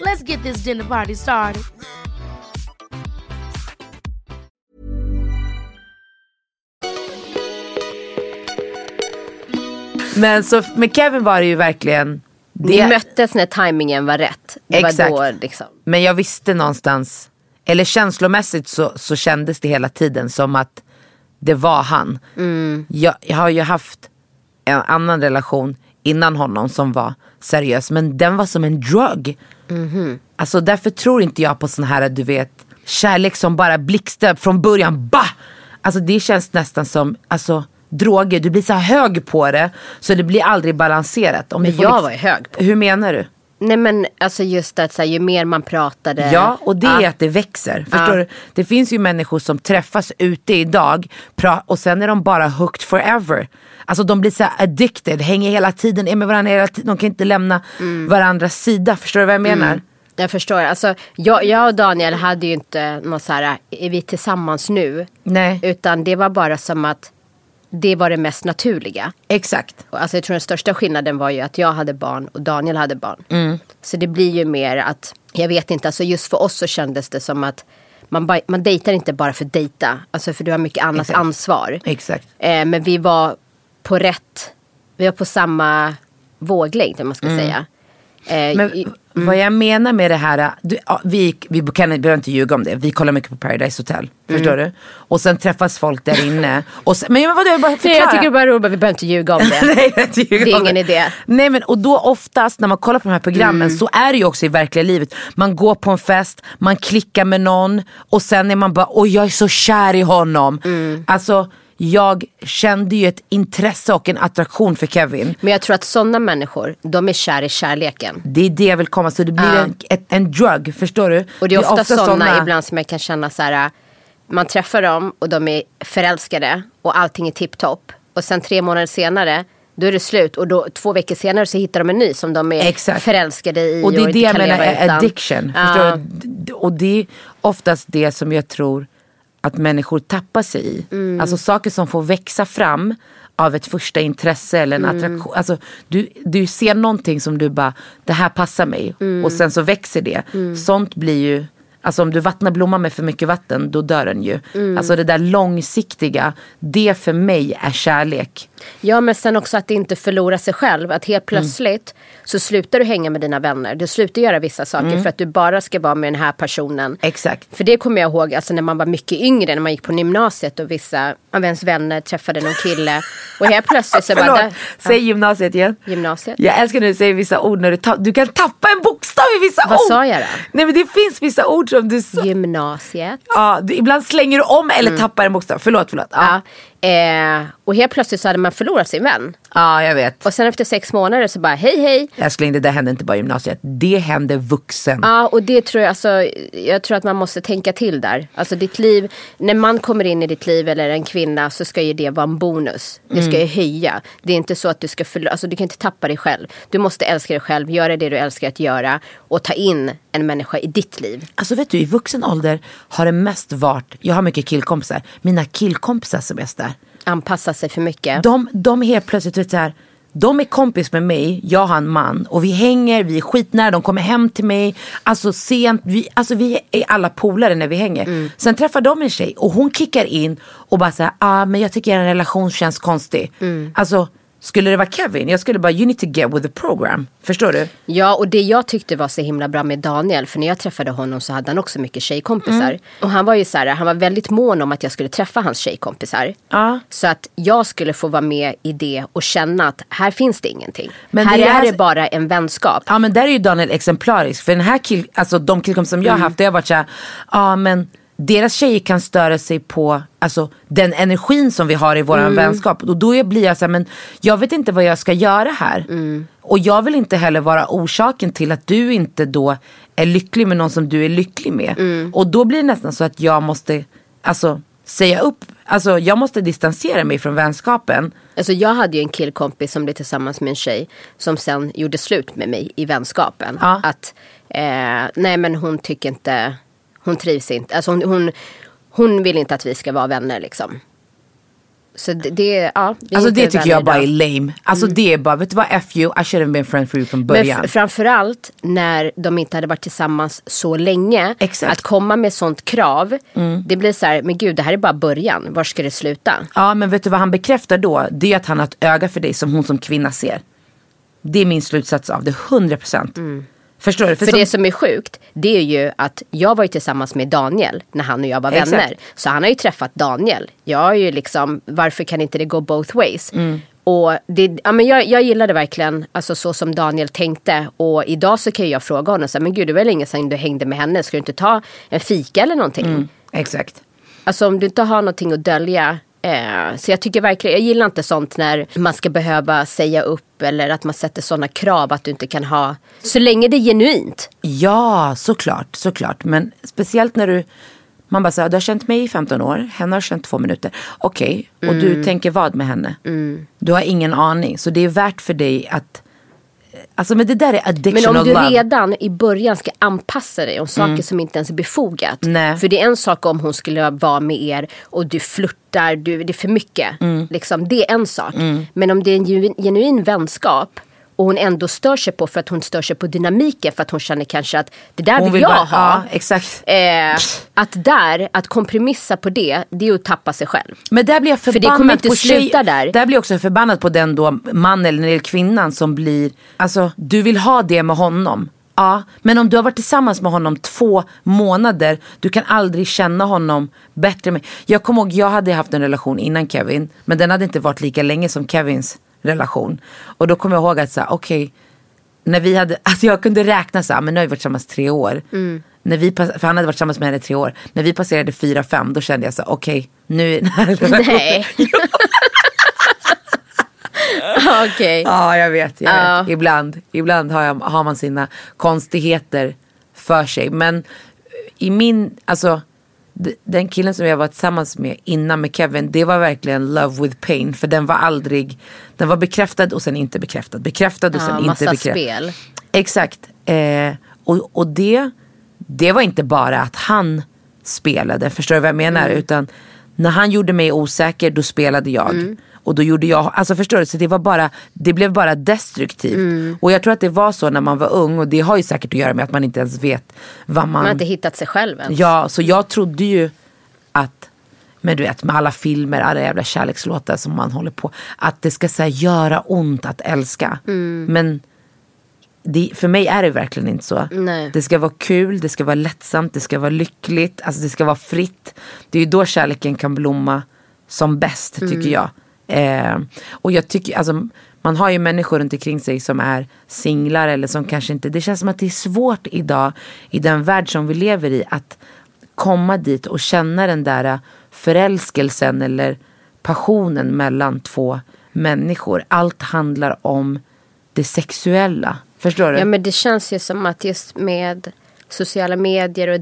Let's get this dinner party started. Men så med Kevin var det ju verkligen Ni det. möttes när tajmingen var rätt. Det Exakt. var då liksom. Men jag visste någonstans, eller känslomässigt så, så kändes det hela tiden som att det var han. Jag, jag har ju haft en annan relation innan honom som var seriös men den var som en drug. Alltså därför tror inte jag på sån här du vet kärlek som bara blixtrar från början. Bah! Alltså det känns nästan som alltså, droger, du blir så hög på det så det blir aldrig balanserat. Om Men jag liksom- var hög på Hur menar du? Nej men alltså just att så här, ju mer man pratade. Ja, och det är Ja. att det växer. Förstår du? Det finns ju människor som träffas ute idag och sen är de bara hooked forever. Alltså de blir så här addicted, hänger hela tiden, är med varandra hela tiden. De kan inte lämna Mm. varandras sida. Förstår du vad jag menar? Jag förstår. Alltså, jag, jag och Daniel hade ju inte någon så här, är vi tillsammans nu? Nej. Utan det var bara som att det var det mest naturliga. Exakt. Alltså jag tror den största skillnaden var ju att jag hade barn och Daniel hade barn. Så det blir ju mer att, jag vet inte, alltså just för oss så kändes det som att man, ba- man dejtar inte bara för dejta. Alltså för du har mycket annat Exakt. ansvar. Exakt. Eh, men vi var på rätt, vi var på samma våglängd om man ska säga. Eh, Men i- vad jag menar med det här, du, ja, vi, vi kan, behöver inte ljuga om det, vi kollar mycket på Paradise Hotel. Förstår du? Och sen träffas folk där inne. Och sen, men vadå, jag bara Nej, förklara. jag tycker bara det roligt, vi behöver inte ljuga om det. Nej, inte ljuga Det är ingen idé. Nej men och då oftast när man kollar på de här programmen Mm. så är det ju också i verkliga livet. Man går på en fest, man klickar med någon och sen är man bara, oj jag är så kär i honom. Mm. Alltså jag kände ju ett intresse och en attraktion för Kevin. Men jag tror att sådana människor, de är kär i kärleken. Det är det jag vill komma, så det blir Ja. en, ett, en drug, förstår du? Och det är ofta, sådana såna- ibland som jag kan känna så här. Man träffar dem och de är förälskade och allting är tipptopp. Och sen tre månader senare då är det slut och då, två veckor senare så hittar de en ny som de är Exakt. förälskade i. Och det är inte det jag menar är addiction. Ja. Förstår du? Och det är oftast det som jag tror att människor tappar sig i. Mm. Alltså saker som får växa fram av ett första intresse eller en Mm. attraktion. Alltså, du, du ser någonting som du bara, det här passar mig. Mm. Och sen så växer det. Sånt blir ju, alltså om du vattnar blomman med för mycket vatten då dör den ju. Mm. Alltså det där långsiktiga, det för mig är kärlek. Ja men sen också att inte förlora sig själv. Att Mm. helt plötsligt så slutar du hänga med dina vänner. Du slutar göra vissa saker Mm. för att du bara ska vara med den här personen. Exakt. För det kommer jag ihåg alltså när man var mycket yngre, när man gick på gymnasiet och vissa av ens vänner träffade någon kille. Och helt plötsligt så bara... Där- säg gymnasiet igen. Gymnasiet. Jag älskar när du säger vissa ord när du, ta- du kan tappa en bokstav i vissa Vad ord. sa jag då? Nej men det finns vissa ord som du sa. Gymnasiet. Ja, du, ibland slänger du om eller tappar en bokstav. Förlåt, förlåt. Ja, Mm. Ja. Eh, och helt plötsligt så hade man förlorat sin vän ja jag vet. Och sen efter sex månader så bara hej hej. Älskling, det där hände inte bara i gymnasiet. Det hände vuxen. Ja och det tror jag, alltså, jag tror att man måste tänka till där. Alltså ditt liv, när man kommer in i ditt liv eller en kvinna så ska ju det vara en bonus. Det ska ju höja. Det är inte så att du ska förlora, alltså du kan inte tappa dig själv. Du måste älska dig själv, göra det du älskar att göra och ta in en människa i ditt liv. Alltså vet du, i vuxen ålder har det mest varit, jag har mycket killkompisar, mina killkompisar som är där. Anpassa sig för mycket. De, de helt plötsligt, vet så här, de är kompis med mig, jag har en man och vi hänger, vi är skitnära, de kommer hem till mig. Alltså sent, vi, alltså vi är alla polare när vi hänger. Sen träffar de en tjej och hon kickar in och bara säger, ah men jag tycker er relation känns konstig. Alltså skulle det vara Kevin, jag skulle bara, you need to get with the program. Förstår du? Ja, och det jag tyckte var så himla bra med Daniel, för när jag träffade honom så hade han också mycket tjejkompisar. Och han var ju så här, han var väldigt mån om att jag skulle träffa hans tjejkompisar. Ja. Så att jag skulle få vara med i det och känna att här finns det ingenting. Men här det är är här- det bara en vänskap. Ja men där är ju Daniel exemplarisk. För den här kill, alltså de killkompisar som jag har haft, det har varit såhär, ja men deras tjejer kan störa sig på alltså, den energin som vi har i våran vänskap. Och då blir jag såhär, men jag vet inte vad jag ska göra här. Och jag vill inte heller vara orsaken till att du inte då är lycklig med någon som du är lycklig med. Och då blir det nästan så att jag måste, alltså säga upp, alltså jag måste distansera mig från vänskapen. Alltså jag hade ju en killkompis som blev tillsammans med en tjej som sen gjorde slut med mig i vänskapen. Ja. Att eh, nej men hon tycker inte, hon trivs inte, alltså hon, hon, hon vill inte att vi ska vara vänner liksom. Så det, det, ja, det Alltså det tycker jag bara är lame. Alltså det är bara, vet du vad, F you, I should have been friend for you från Men början. f- framförallt när de inte hade varit tillsammans så länge. Exakt. Att komma med sånt krav. Det blir så här, men gud det här är bara början. Var ska det sluta? Ja men vet du vad han bekräftar då? Det är att han har ett öga för dig som hon som kvinna ser. Det är min slutsats av det, 100%. Förstår du? För som- det som är sjukt, det är ju att jag var ju tillsammans med Daniel när han och jag var Exakt. vänner. Så han har ju träffat Daniel. Jag är ju liksom, varför kan inte det gå both ways? Mm. Och det, ja, men jag, jag gillade verkligen alltså, så som Daniel tänkte. Och idag så kan jag fråga honom, så här, men gud det var länge sedan du hängde med henne. Ska du inte ta en fika eller någonting? Mm, exakt. Alltså om du inte har någonting att dölja. Eh, så jag tycker verkligen, jag gillar inte sånt när man ska behöva säga upp eller att man sätter sådana krav att du inte kan ha. Så länge det är genuint. Ja, såklart, såklart. Men speciellt när du, man bara säger, du har känt mig i 15 år, henne har känt två minuter. Okej, och du tänker vad med henne? Du har ingen aning. Så det är värt för dig att Alltså men det där är Men addiction om of du love. redan i början ska anpassa dig om saker som inte ens är befogat. Nej. För det är en sak om hon skulle vara med er och du flörtar, du, det är för mycket. Liksom, det är en sak. Men om det är en genuin vänskap och hon ändå stör sig på för att hon stör sig på dynamiken för att hon känner kanske att det där Hon vill vill jag bara- ha. ja. Eh, att där, att kompromissa på det, det är att tappa sig själv. Men där blir jag För förbannad det kommer inte på sluta där. Där blir jag också förbannad på den då man eller, eller kvinnan som blir, alltså du vill ha det med honom. Ja, men om du har varit tillsammans med honom två månader, du kan aldrig känna honom bättre. Med. Jag kommer ihåg, jag hade haft en relation innan Kevin, men den hade inte varit lika länge som Kevins relation. Och då kommer jag ihåg att så här, okej, när vi hade, alltså jag kunde räkna så här, men nu har vi varit tillsammans tre år. När vi, för han hade varit tillsammans med henne i tre år. När vi passerade fyra, fem, då kände jag så okej, nu är den här relationen- Nej. Okej. Ja, jag vet. Jag Ja. vet. Ibland, ibland har, jag, har man sina konstigheter för sig. Men i min, alltså den killen som jag var tillsammans med innan med Kevin, det var verkligen love with pain. För den var aldrig, den var bekräftad och sen inte bekräftad. Bekräftad och Ja, sen inte massa bekräftad. spel. Exakt. Eh, och och det, det var inte bara att han spelade, förstår du vad jag menar? Mm. Utan när han gjorde mig osäker, då spelade jag. Mm. Och då gjorde jag, alltså förstår du? Så det var bara, det blev bara destruktivt. Mm. Och jag tror att det var så när man var ung och det har ju säkert att göra med att man inte ens vet vad man... Man har inte hittat sig själv än. Ja, så jag trodde ju att, men du vet med alla filmer, alla jävla kärlekslåtar som man håller på, att det ska så här, göra ont att älska. Mm. Men det, för mig är det verkligen inte så. Nej. Det ska vara kul, det ska vara lättsamt, det ska vara lyckligt, alltså det ska vara fritt. Det är ju då kärleken kan blomma som bäst tycker Mm. jag. Eh, och jag tycker, alltså man har ju människor runt omkring sig som är singlar eller som kanske inte, det känns som att det är svårt idag i den värld som vi lever i att komma dit och känna den där förälskelsen eller passionen mellan två människor. Allt handlar om det sexuella. Förstår du? Ja men det känns ju som att just med sociala medier och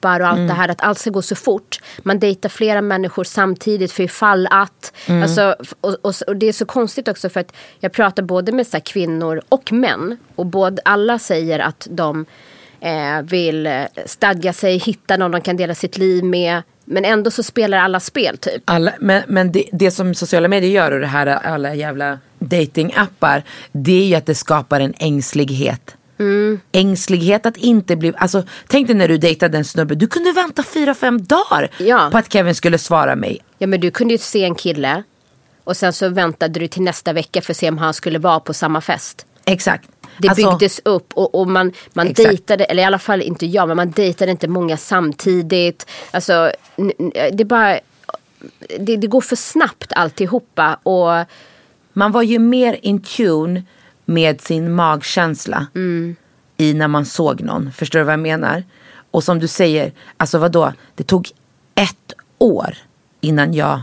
datingappar och allt Mm. det här att allt ska gå så fort. Man dejtar flera människor samtidigt för ifall att. Mm. Alltså, och, och, och det är så konstigt också för att jag pratar både med så kvinnor och män. Och både, alla säger att de eh, vill stadga sig, hitta någon de kan dela sitt liv med. Men ändå så spelar alla spel typ. Alla, men men det, det som sociala medier gör och det här alla jävla datingappar det är ju att det skapar en ängslighet. Ängslighet att inte bli, alltså tänk dig när du dejtade en snubbe, du kunde vänta fyra, fem dagar Ja. på att Kevin skulle svara mig. Ja men du kunde ju se en kille och sen så väntade du till nästa vecka för att se om han skulle vara på samma fest. Exakt. Det Alltså, byggdes upp och, och man, man Exakt. dejtade, eller i alla fall inte jag, men man dejtade inte många samtidigt. Alltså, det bara, det, det går för snabbt alltihopa. Och Man var ju mer in tune med sin magkänsla i när man såg någon. Förstår du vad jag menar? Och som du säger, alltså vadå? Det tog ett år innan jag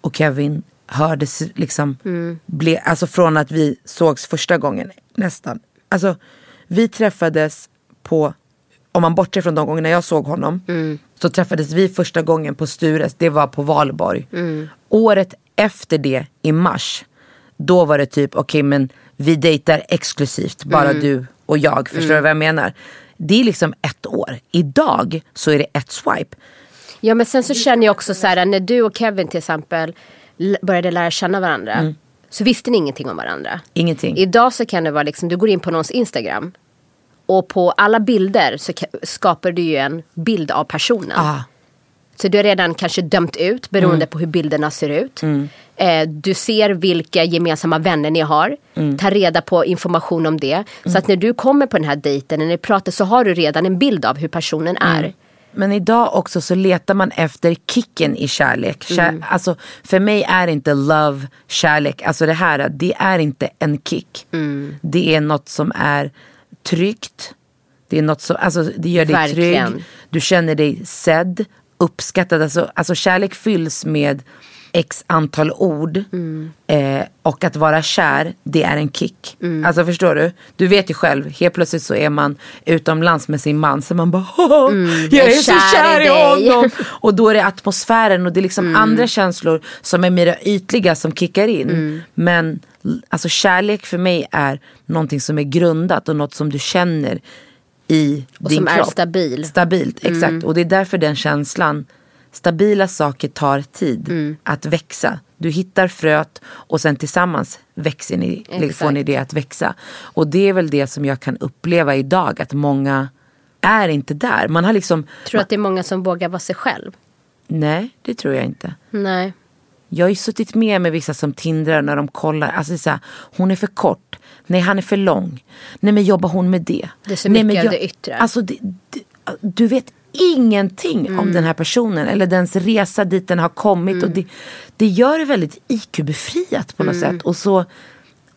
och Kevin hördes liksom. Ble, alltså från att vi sågs första gången nästan. Alltså vi träffades på, om man bortser från de gångerna jag såg honom. Så träffades vi första gången på Stures, det var på Valborg. Året efter det, i mars, då var det typ, okej men vi dejtar exklusivt, bara du och jag. Förstår du vad jag menar? Det är liksom ett år. Idag så är det ett swipe. ja men sen så känner jag också så här, när du och Kevin till exempel började lära känna varandra. Så visste ni ingenting om varandra. Ingenting. Idag så kan det vara liksom, du går in på någons Instagram. Och på alla bilder så ka- skapar du ju en bild av personen. Ah. Så du har redan kanske dömt ut beroende på hur bilderna ser ut. Eh, du ser vilka gemensamma vänner ni har. Ta reda på information om det. Så att när du kommer på den här dejten, när ni pratar så har du redan en bild av hur personen är. Men idag också så letar man efter kicken i kärlek. Kär, Alltså, för mig är inte love kärlek. Alltså det här, det är inte en kick. Det är något som är tryggt. Det är något som, alltså det gör dig Verkligen. trygg. Du känner dig sedd, uppskattad. Alltså, alltså kärlek fylls med x antal ord. Eh, och att vara kär, det är en kick. Alltså förstår du? Du vet ju själv, helt plötsligt så är man utomlands med sin man. Så man bara, "Åh, jag är så kär i dig." honom. Och då är det atmosfären och det är liksom andra känslor som är mer ytliga som kickar in. Men Alltså kärlek för mig är någonting som är grundat och något som du känner i Och din som är kropp. stabil. Mm. Stabilt, exakt. Och det är därför den känslan, stabila saker tar tid Mm. att växa. Du hittar fröet och sen tillsammans växer ni, Exakt. får ni det att växa. Och det är väl det som jag kan uppleva idag, att många är inte där. Man har liksom, Tror du att det är många som vågar vara sig själv? nej det tror jag inte. Nej. Jag har ju suttit med med vissa som tindrar när de kollar. Alltså så här, hon är för kort. Nej, han är för lång. Nej, men jobbar hon med det? Det är så Nej, mycket men av det yttre. Alltså, det, det, du vet ingenting Mm. om den här personen. Eller dens resa dit den har kommit. Och det, det gör det väldigt IQ-befriat på något Mm. sätt. Och så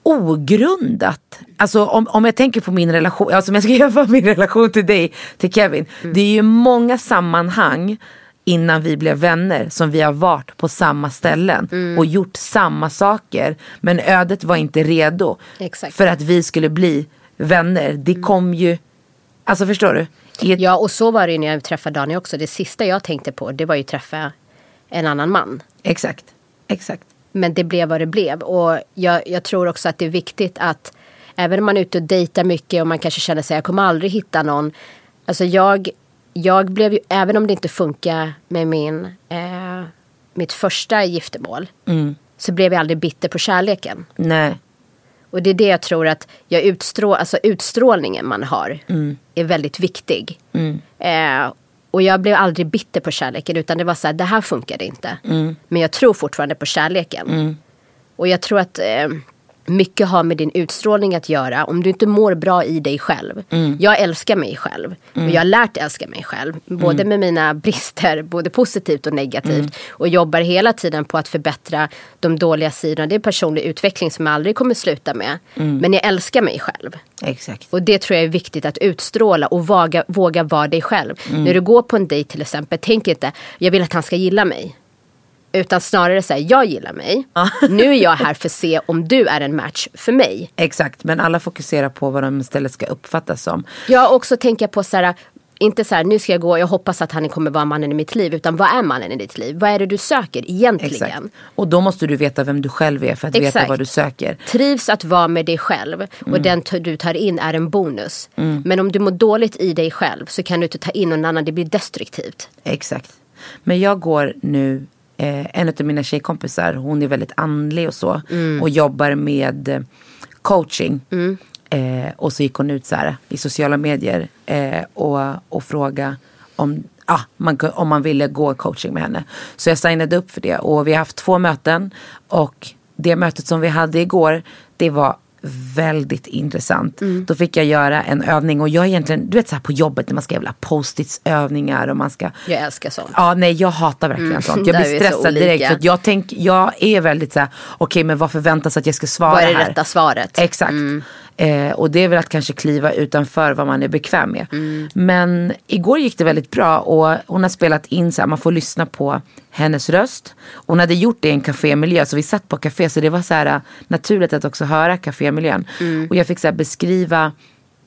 ogrundat. Alltså om, om jag tänker på min relation, alltså om jag ska jämföra min relation till dig, till Kevin. Mm. Det är ju många sammanhang innan vi blev vänner som vi har varit på samma ställen Mm. och gjort samma saker. Men ödet var inte redo Exakt. för att vi skulle bli vänner. Det kom ju, alltså förstår du? Ett, Ja, och så var det ju när jag träffade Daniel också. Det sista jag tänkte på det var ju träffa en annan man. Exakt, exakt. Men det blev vad det blev. Och jag, jag tror också att det är viktigt att även om man är ute och dejtar mycket och man kanske känner sig jag kommer aldrig hitta någon. Alltså jag, jag blev ju, även om det inte funkar med min, eh, mitt första giftermål. Så blev jag aldrig bitter på kärleken. Nej, Och det är det jag tror att jag utstrå, alltså utstrålningen man har är väldigt viktig. Eh, och jag blev aldrig bitter på kärleken utan det var så här, det här funkade inte. Men jag tror fortfarande på kärleken. Och jag tror att eh, mycket har med din utstrålning att göra. Om du inte mår bra i dig själv. Jag älskar mig själv. Och jag har lärt älska mig själv. Både med mina brister, både positivt och negativt. Och jobbar hela tiden på att förbättra de dåliga sidorna. Det är personlig utveckling som jag aldrig kommer sluta med. Men jag älskar mig själv. exakt. Och det tror jag är viktigt att utstråla och våga, våga vara dig själv. När du går på en dejt till exempel, tänk inte jag vill att han ska gilla mig. Utan snarare säga jag gillar mig. Nu är jag här för att se om du är en match för mig. Exakt, men alla fokuserar på vad de istället ska uppfattas som. Jag också tänker på så här, inte så här nu ska jag gå, jag hoppas att han kommer vara mannen i mitt liv. Utan vad är mannen i ditt liv? Vad är det du söker egentligen? Exakt. Och då måste du veta vem du själv är för att veta Exakt. vad du söker. Trivs att vara med dig själv och den t- du tar in är en bonus. Men om du mår dåligt i dig själv så kan du inte ta in någon annan, det blir destruktivt. Exakt. Men jag går nu, eh, en av mina tjejkompisar, hon är väldigt andlig och så. Och jobbar med eh, coaching. Eh, och så gick hon ut så här i sociala medier eh, och, och frågade om, ah, man, om man ville gå coaching med henne. Så jag signade upp för det och vi har haft två möten. Och det mötet som vi hade igår, det var väldigt intressant. Då fick jag göra en övning och jag är egentligen, du vet så här på jobbet när man ska jävla post-its övningar och man ska Jag älskar sånt. Ja nej jag hatar verkligen sånt. Jag blir stressad direkt. För jag, tänk, jag är väldigt så här, okej men vad förväntas att jag ska svara Vad är det här? rätta svaret? Exakt. Eh, och det är väl att kanske kliva utanför vad man är bekväm med. Men igår gick det väldigt bra och hon har spelat in så här, man får lyssna på hennes röst. Hon hade gjort det i en kafémiljö så vi satt på kafé så det var så här naturligt att också höra kafémiljön. Och jag fick så här beskriva,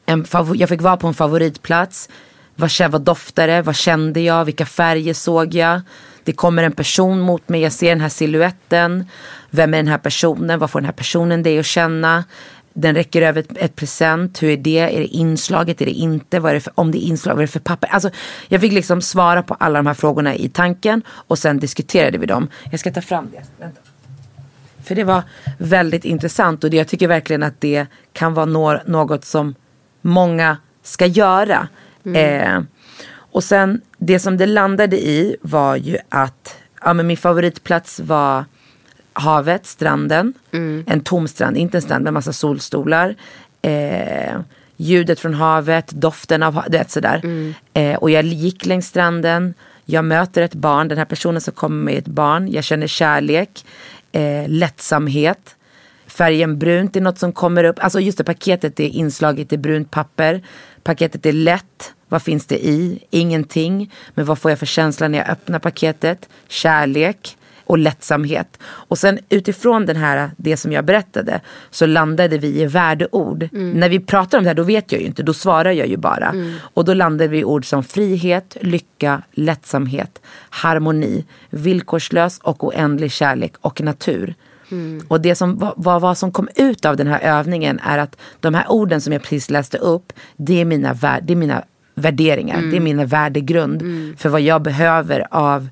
en jag fick vara på en favoritplats. Vad, vad doftade? Vad kände jag? Vilka färger såg jag? Det kommer en person mot mig, jag ser den här siluetten. Vem är den här personen? Vad får den här personen dig att känna? Den räcker över ett, ett present. Hur är det? Är det inslaget? Är det inte? Vad är det för, om det är inslag, vad är det för papper? Alltså, jag fick liksom svara på alla de här frågorna i tanken och sen diskuterade vi dem. Jag ska ta fram det. Vänta. För det var väldigt intressant och det, jag tycker verkligen att det kan vara nå- något som många ska göra. Eh, och sen det som det landade i var ju att ja, men min favoritplats var havet, stranden. En tom strand, inte en strand med massa solstolar. Eh, ljudet från havet, doften av havet, vet sådär. Eh, och jag gick längs stranden. Jag möter ett barn, den här personen som kommer med ett barn. Jag känner kärlek, eh, lättsamhet. Färgen brunt är något som kommer upp. Alltså just det, paketet är inslaget i brunt papper. Paketet är lätt. Vad finns det i? Ingenting. Men vad får jag för känsla när jag öppnar paketet? Kärlek och lättsamhet. Och sen utifrån den här, det som jag berättade så landade vi i värdeord. När vi pratar om det här då vet jag ju inte, då svarar jag ju bara. Och då landade vi i ord som frihet, lycka, lättsamhet, harmoni, villkorslös och oändlig kärlek och natur. Och det som, vad, vad, som kom ut av den här övningen är att de här orden som jag precis läste upp, det är mina, det är mina värderingar, det är min värdegrund för vad jag behöver av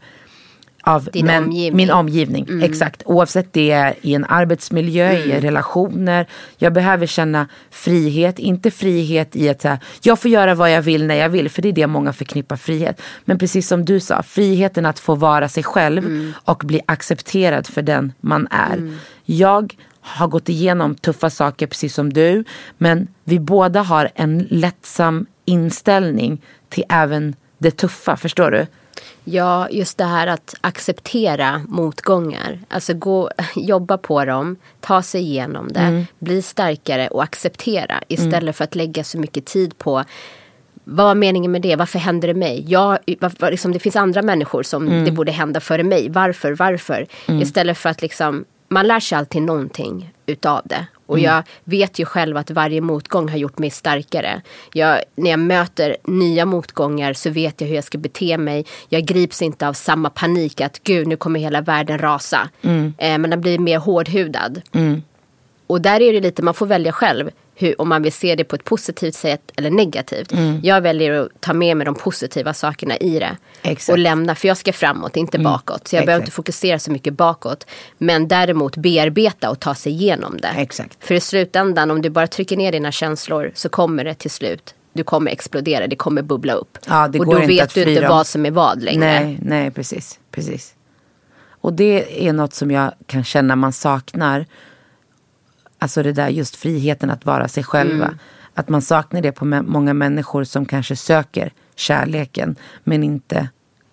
av Din men- omgivning. min omgivning. Exakt. Oavsett det är i en arbetsmiljö, i relationer. Jag behöver känna frihet. Inte frihet i att säga, jag får göra vad jag vill när jag vill. För det är det många förknippar frihet. Men precis som du sa, friheten att få vara sig själv och bli accepterad för den man är. Jag har gått igenom tuffa saker precis som du. Men vi båda har en lättsam inställning till även det tuffa. Förstår du? Ja, just det här att acceptera motgångar. Alltså gå, jobba på dem, ta sig igenom det, bli starkare och acceptera. Istället för att lägga så mycket tid på vad var meningen med det? Varför händer det mig? Jag, varför, liksom, det finns andra människor som det borde hända före mig. Varför? Varför? Istället för att liksom, man lär sig alltid någonting utav det. Och jag vet ju själv att varje motgång har gjort mig starkare. Jag, när jag möter nya motgångar så vet jag hur jag ska bete mig. Jag grips inte av samma panik att gud nu kommer hela världen rasa. Eh, men den blir mer hårdhudad. Och där är det lite, man får välja själv hur, om man vill se det på ett positivt sätt eller negativt. Jag väljer att ta med mig de positiva sakerna i det. Exakt. Och lämna, för jag ska framåt, inte bakåt. Så jag behöver Exakt. inte fokusera så mycket bakåt. Men däremot bearbeta och ta sig igenom det. Exakt. För i slutändan, om du bara trycker ner dina känslor så kommer det till slut. Du kommer explodera, det kommer bubbla upp. Ja, och då vet du inte vad som är vad längre. Nej, nej precis, precis. Och det är något som jag kan känna man saknar. Alltså det där just friheten att vara sig själva. Mm. Att man saknar det på många människor som kanske söker kärleken men inte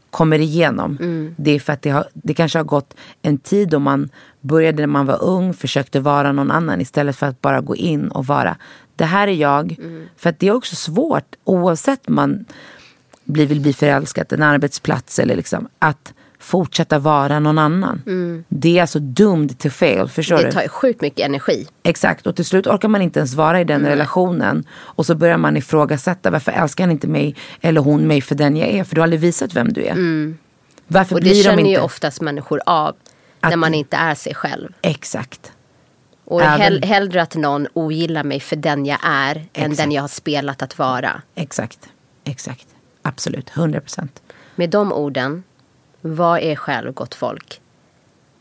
kommer igenom. Mm. Det är för att det, har, det kanske har gått en tid då man började när man var ung, försökte vara någon annan istället för att bara gå in och vara. Det här är jag. Mm. För att det är också svårt oavsett man blir, vill bli förälskad, en arbetsplats eller liksom att fortsätta vara någon annan. Det är alltså doomed to fail, förstår Mm. Det du? tar sjukt mycket energi. Exakt, och till slut orkar man inte ens vara i den relationen. Och så börjar man ifrågasätta, varför älskar han inte mig eller hon mig för den jag är? För du har aldrig visat vem du är. Varför Mm. Och det blir de känner inte... ju oftast människor av. Att- när man inte är sig själv. Exakt. Och Även- hell, hellre att någon ogillar mig för den jag är. Än Exakt. den jag har spelat att vara. Exakt. Exakt. Absolut, 100 procent. Med de orden. Var er själv gott folk.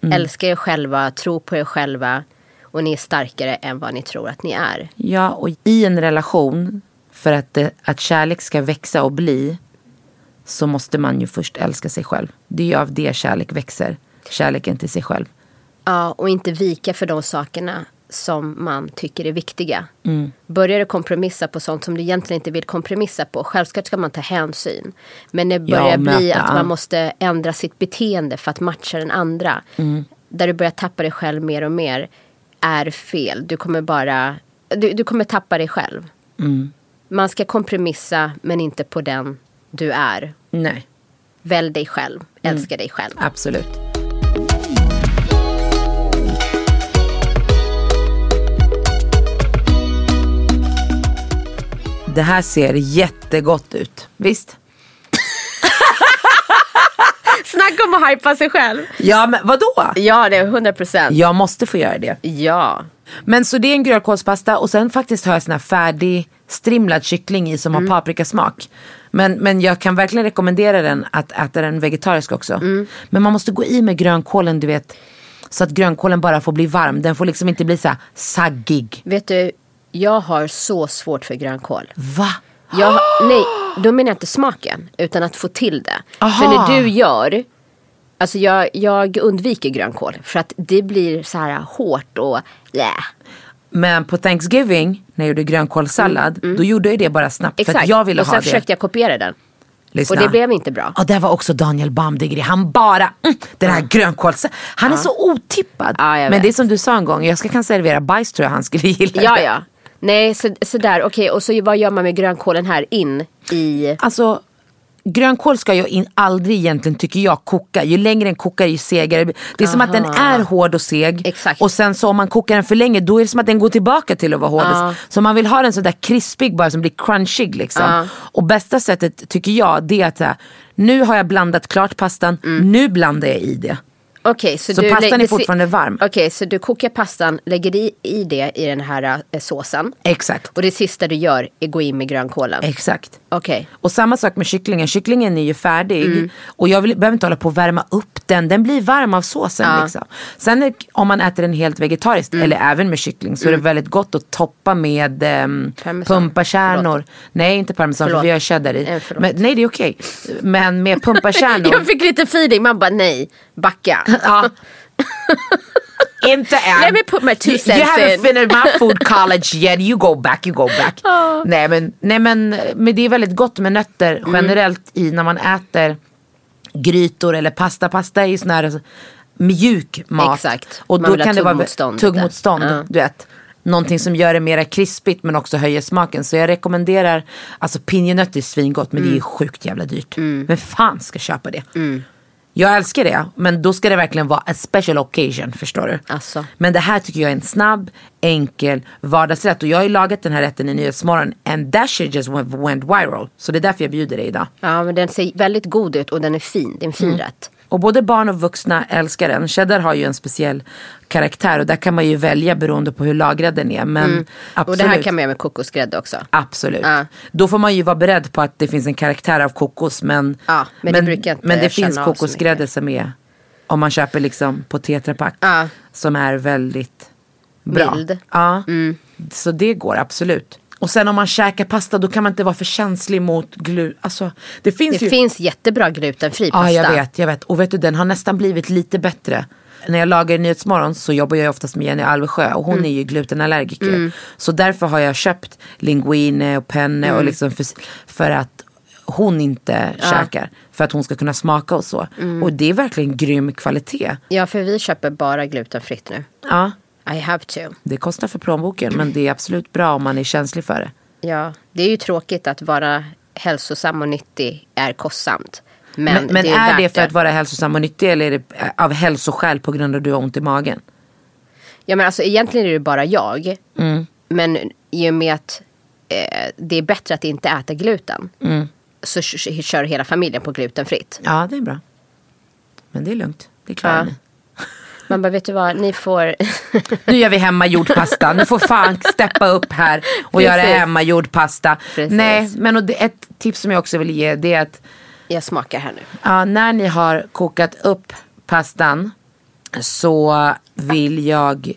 Mm. Älska er själva, tro på er själva. Och ni är starkare än vad ni tror att ni är. Ja, och i en relation, för att, det, att kärlek ska växa och bli, så måste man ju först älska sig själv. Det är ju av det kärlek växer. Kärleken till sig själv. Ja, och inte vika för de sakerna som man tycker är viktiga. Mm. Börjar du kompromissa på sånt som du egentligen inte vill kompromissa på. Självklart ska man ta hänsyn. Men det Ja, börjar bli möta, att ja. man måste ändra sitt beteende för att matcha den andra. Mm. Där du börjar tappa dig själv mer och mer. Är fel. Du kommer bara du, du kommer tappa dig själv. Mm. Man ska kompromissa men inte på den du är. Nej, Välj dig själv. Mm. Älska dig själv. absolut. Det här ser jättegott ut. Visst? Snacka om att hypa sig själv. Ja, men vadå? Ja, det är 100 procent. Jag måste få göra det. Ja. Men så det är en grönkålspasta och sen faktiskt har jag sån här färdig strimlad kyckling i som har paprikasmak. Men, men jag kan verkligen rekommendera den att äta den vegetarisk också. Men man måste gå i med grönkålen du vet. Så att grönkålen bara får bli varm. Den får liksom inte bli så här saggig. Vet du, jag har så svårt för grönkål. Va? Jag, nej, då menar jag inte smaken, utan att få till det. Aha. För när du gör, alltså jag, jag undviker grönkål. För att det blir så här hårt och blä. Men på Thanksgiving när jag gjorde grönkålssallad. Då gjorde jag det bara snabbt. För Exakt, att jag ville och sen ha det. försökte jag kopiera den. Lyssna. Och det blev inte bra. Och där var också Daniel Baumdigri. Han bara, mm, den här grönkåls... Han är så otippad. Ja, Men det är som du sa en gång, jag ska kan servera bajs tror jag han skulle gilla. Ja, det. ja. Nej, så, så där. Okej, och så vad gör man med grönkålen här in i... Alltså, grönkål ska ju in, aldrig egentligen, tycker jag, koka. Ju längre den kokar ju segare. Det är som att den är hård och seg. Exakt. Och sen så om man kokar den för länge då är det som att den går tillbaka till att vara hård. Så man vill ha den sådär krispig bara som blir crunchig liksom. Och bästa sättet tycker jag det är att här, nu har jag blandat klart pastan, Mm. nu blandar jag i det. Okej, så, Så du pastan är fortfarande varm. Okej, så du kokar pastan, lägger i, i det i den här äh, såsen. Exakt. Och det sista du gör är gå in med grönkålen. Exakt. Okej. Och samma sak med kycklingen. Kycklingen är ju färdig. Mm. Och jag vill, behöver inte hålla på och värma upp den. Den blir varm av såsen. Liksom. Sen om man äter den helt vegetariskt Mm. eller även med kyckling så är det väldigt gott att toppa med um, pumpakärnor. Nej inte parmesan Förlåt. för vi har cheddar i. Eh. Men, nej det är okej. Men med pumpakärnor. Jag fick lite feeling, man bara nej, backa. ja. Inte än. Let me put my two you, cents you haven't in. finished my food college yet. You go back, you go back. Nej, men, nej men, men det är väldigt gott med nötter Mm. generellt i när man äter grytor eller pasta. Pasta är ju sån här mjuk mat. Exakt. Och Man då kan det vara tuggmotstånd lite. tuggmotstånd. Ja. Du vet. Någonting som gör det mera krispigt men också höjer smaken. Så jag rekommenderar, alltså pinjenötter är svingott men Mm. det är sjukt jävla dyrt. Vem fan ska köpa det? Jag älskar det, men då ska det verkligen vara a special occasion, förstår du? Alltså. Men det här tycker jag är en snabb, enkel vardagsrätt. Och jag har ju lagat den här rätten i Nyhetsmorgon and that shit just went, viral. Så det är därför jag bjuder dig idag. Ja, men den ser väldigt god ut och den är fin. Det är en fin Mm. rätt. Och både barn och vuxna älskar den. Cheddar har ju en speciell karaktär och där kan man ju välja beroende på hur lagrad den är. Men. Mm. Och det här kan man göra med kokosgrädde också. Absolut. Ja. Då får man ju vara beredd på att det finns en karaktär av kokos. Men, Ja, men det jag inte men det finns kokosgrädde som är, om man köper liksom på tetrapack, Ja. som är väldigt bra. Mild. Ja, så det går absolut. Och sen om man käkar pasta då kan man inte vara för känslig mot gluten. Alltså, det finns Det ju... finns jättebra glutenfri Ja, pasta. jag vet, jag vet. Och vet du, den har nästan blivit lite bättre. När jag lagar Nyhetsmorgon så jobbar jag oftast med Jenny Alvesjö och hon är ju glutenallergiker. Så därför har jag köpt linguine och penne och liksom för, för att hon inte käkar. För att hon ska kunna smaka och så. Och det är verkligen grym kvalitet. Ja, för vi köper bara glutenfritt nu. Ja, I have to. det kostar för plånboken men det är absolut bra om man är känslig för det. Ja, det är ju tråkigt att vara hälsosam och nyttig är kostsamt. Men, Men, men det är, är, det för att vara hälsosam och nyttig eller är det av hälsoskäl på grund av att du har ont i magen? Ja men alltså egentligen är det bara jag. Mm. Men i och med att eh, det är bättre att inte äta gluten. Mm. Så kör hela familjen på glutenfritt. Ja, det är bra. Men det är lugnt, det klarar Ja. ni. Man bara, vet du vad, ni får... Nu gör vi hemmagjord pasta. Nu får fan steppa upp här och Precis. göra hemmagjord pasta. Precis. Nej, men och ett tips som jag också vill ge det är att Jag smakar här nu. ja, när ni har kokat upp pastan så vill jag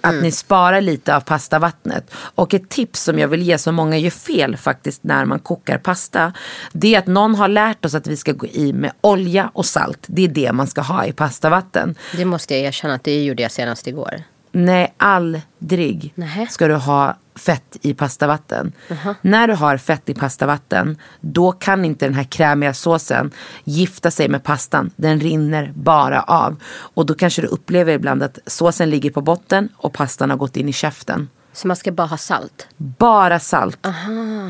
att ni sparar lite av pastavattnet. Och ett tips som jag vill ge som många gör fel faktiskt när man kokar pasta. Det är att någon har lärt oss att vi ska gå i med olja och salt. Det är det man ska ha i pastavatten. Det måste jag erkänna att det gjorde jag senast igår. Nej, aldrig Nähä. ska du ha fett i pastavatten. När du har fett i pastavatten, då kan inte den här krämiga såsen gifta sig med pastan. Den rinner bara av. Och då kanske du upplever ibland att såsen ligger på botten och pastan har gått in i käften. Så man ska bara ha salt. Bara salt.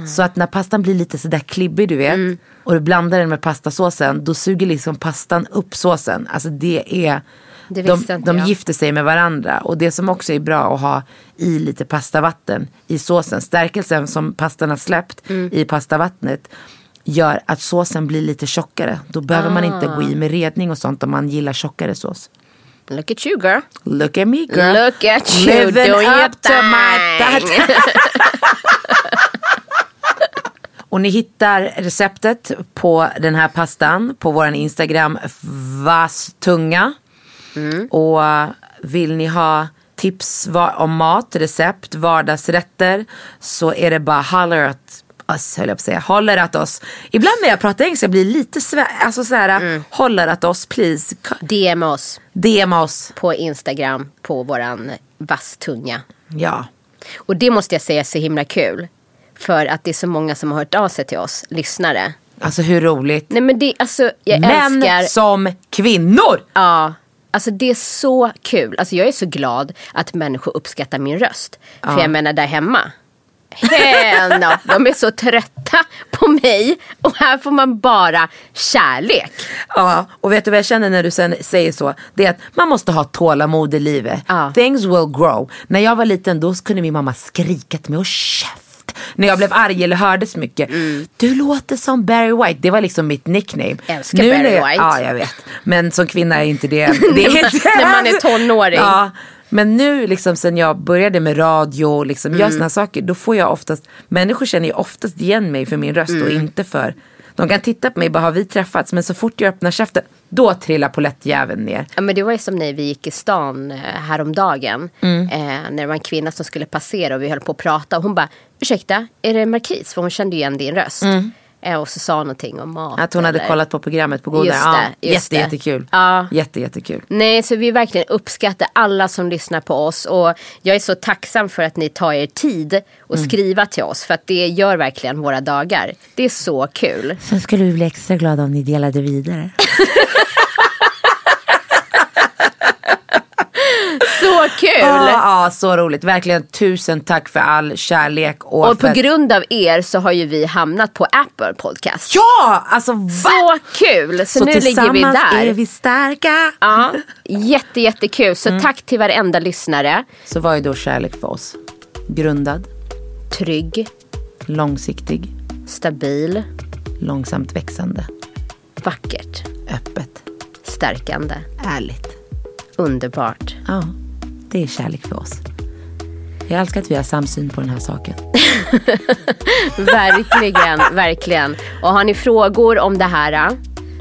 Så att när pastan blir lite sådär klibbig du vet. Mm. Och du blandar den med pastasåsen. Då suger liksom pastan upp såsen. Alltså det är. Det de inte de jag. gifter sig med varandra. Och det som också är bra att ha i lite pastavatten i såsen. Stärkelsen som pastan har släppt Mm. i pastavattnet. Gör att såsen blir lite tjockare. Då behöver man inte gå i Ah. med redning och sånt om man gillar tjockare sås. Look at you girl. Look at me girl. Look at you Living doing your up to my. Och ni hittar receptet på den här pastan på våran Instagram vasstunga. Och vill ni ha tips om mat, recept, vardagsrätter så är det bara holler at oss, höll jag på att säga. Håller att oss. Ibland när jag pratar engelska blir lite svär, alltså så här, håller att oss please. DM oss DM oss. på Instagram på våran vasstunga. Ja. Och det måste jag säga är så himla kul. För att det är så många som har hört av sig till oss, lyssnare. Alltså hur roligt. Nej men det, alltså jag Män älskar. som kvinnor. Ja, alltså det är så kul. Alltså jag är så glad att människor uppskattar min röst. För jag menar där hemma. Hell no. De är så trötta på mig och här får man bara kärlek. Ja, och vet du vad jag känner när du sen säger så? Det är att man måste ha tålamod i livet. Ja. Things will grow. När jag var liten då kunde min mamma skrika till mig och käft. När jag blev arg eller hördes mycket. Du låter som Barry White, det var liksom mitt nickname. Älskar Barry när jag, White. Ja, jag vet. Men som kvinna är inte det. det är inte, När man är tonåring. Ja. Men nu liksom sen jag började med radio och liksom Mm. gör såna saker, då får jag oftast, människor känner ju oftast igen mig för min röst och Mm. inte för, de kan titta på mig och bara har vi träffats? Men så fort jag öppnar käften, då trillar pollettjäveln ner. Ja, men det var ju som när vi gick i stan eh, häromdagen. Mm. Eh, när det var en kvinna som skulle passera och vi höll på att prata. Och hon bara, ursäkta, är det Marquis? För hon kände ju igen din röst. Eh, och så sa någonting om mat. Att hon hade eller- kollat på programmet på Goda. Just Ja, det, just jätte, det. jättekul. Ja. Jätte, jättekul. Nej, så vi verkligen uppskattar alla som lyssnar på oss. Och jag är så tacksam för att ni tar er tid och Mm. skriva till oss. För att det gör verkligen våra dagar. Det är så kul. Sen skulle vi bli extra glada om ni delade vidare. Så kul! Ja, ja, så roligt. Verkligen tusen tack för all kärlek. Och, Och på för... grund av er så har ju vi hamnat på Apple Podcast. Ja, alltså va? Så kul! Så, Så nu ligger vi tillsammans där. är vi starka. Ja, jätte, jättekul. Så Mm. tack till varenda lyssnare. Så vad är då kärlek för oss? Grundad, Trygg, långsiktig, stabil, långsamt växande, vackert, öppet, stärkande, ärligt. Underbart. Ja, det är kärlek för oss. Jag älskar att vi har samsyn på den här saken. Verkligen, verkligen. Och har ni frågor om det här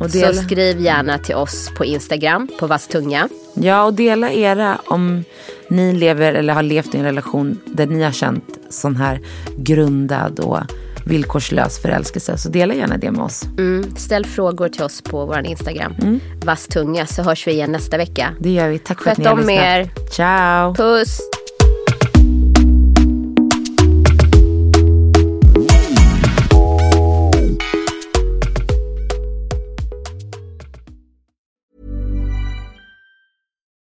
så skriv gärna till oss på Instagram, på Vasstunga. Ja, och dela era om ni lever eller har levt i en relation där ni har känt sån här grundad och villkorslös förälskelse. Så dela gärna det med oss. Mm, ställ frågor till oss på vår Instagram, Mm. Vasstunga, så hörs vi igen nästa vecka. Det gör vi. Tack för att Sköt ni har lyssnat. er. Ciao! Puss!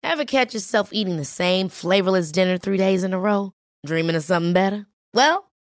Ever catch yourself eating the same flavorless dinner three days in a row? Dreaming of something better? Well,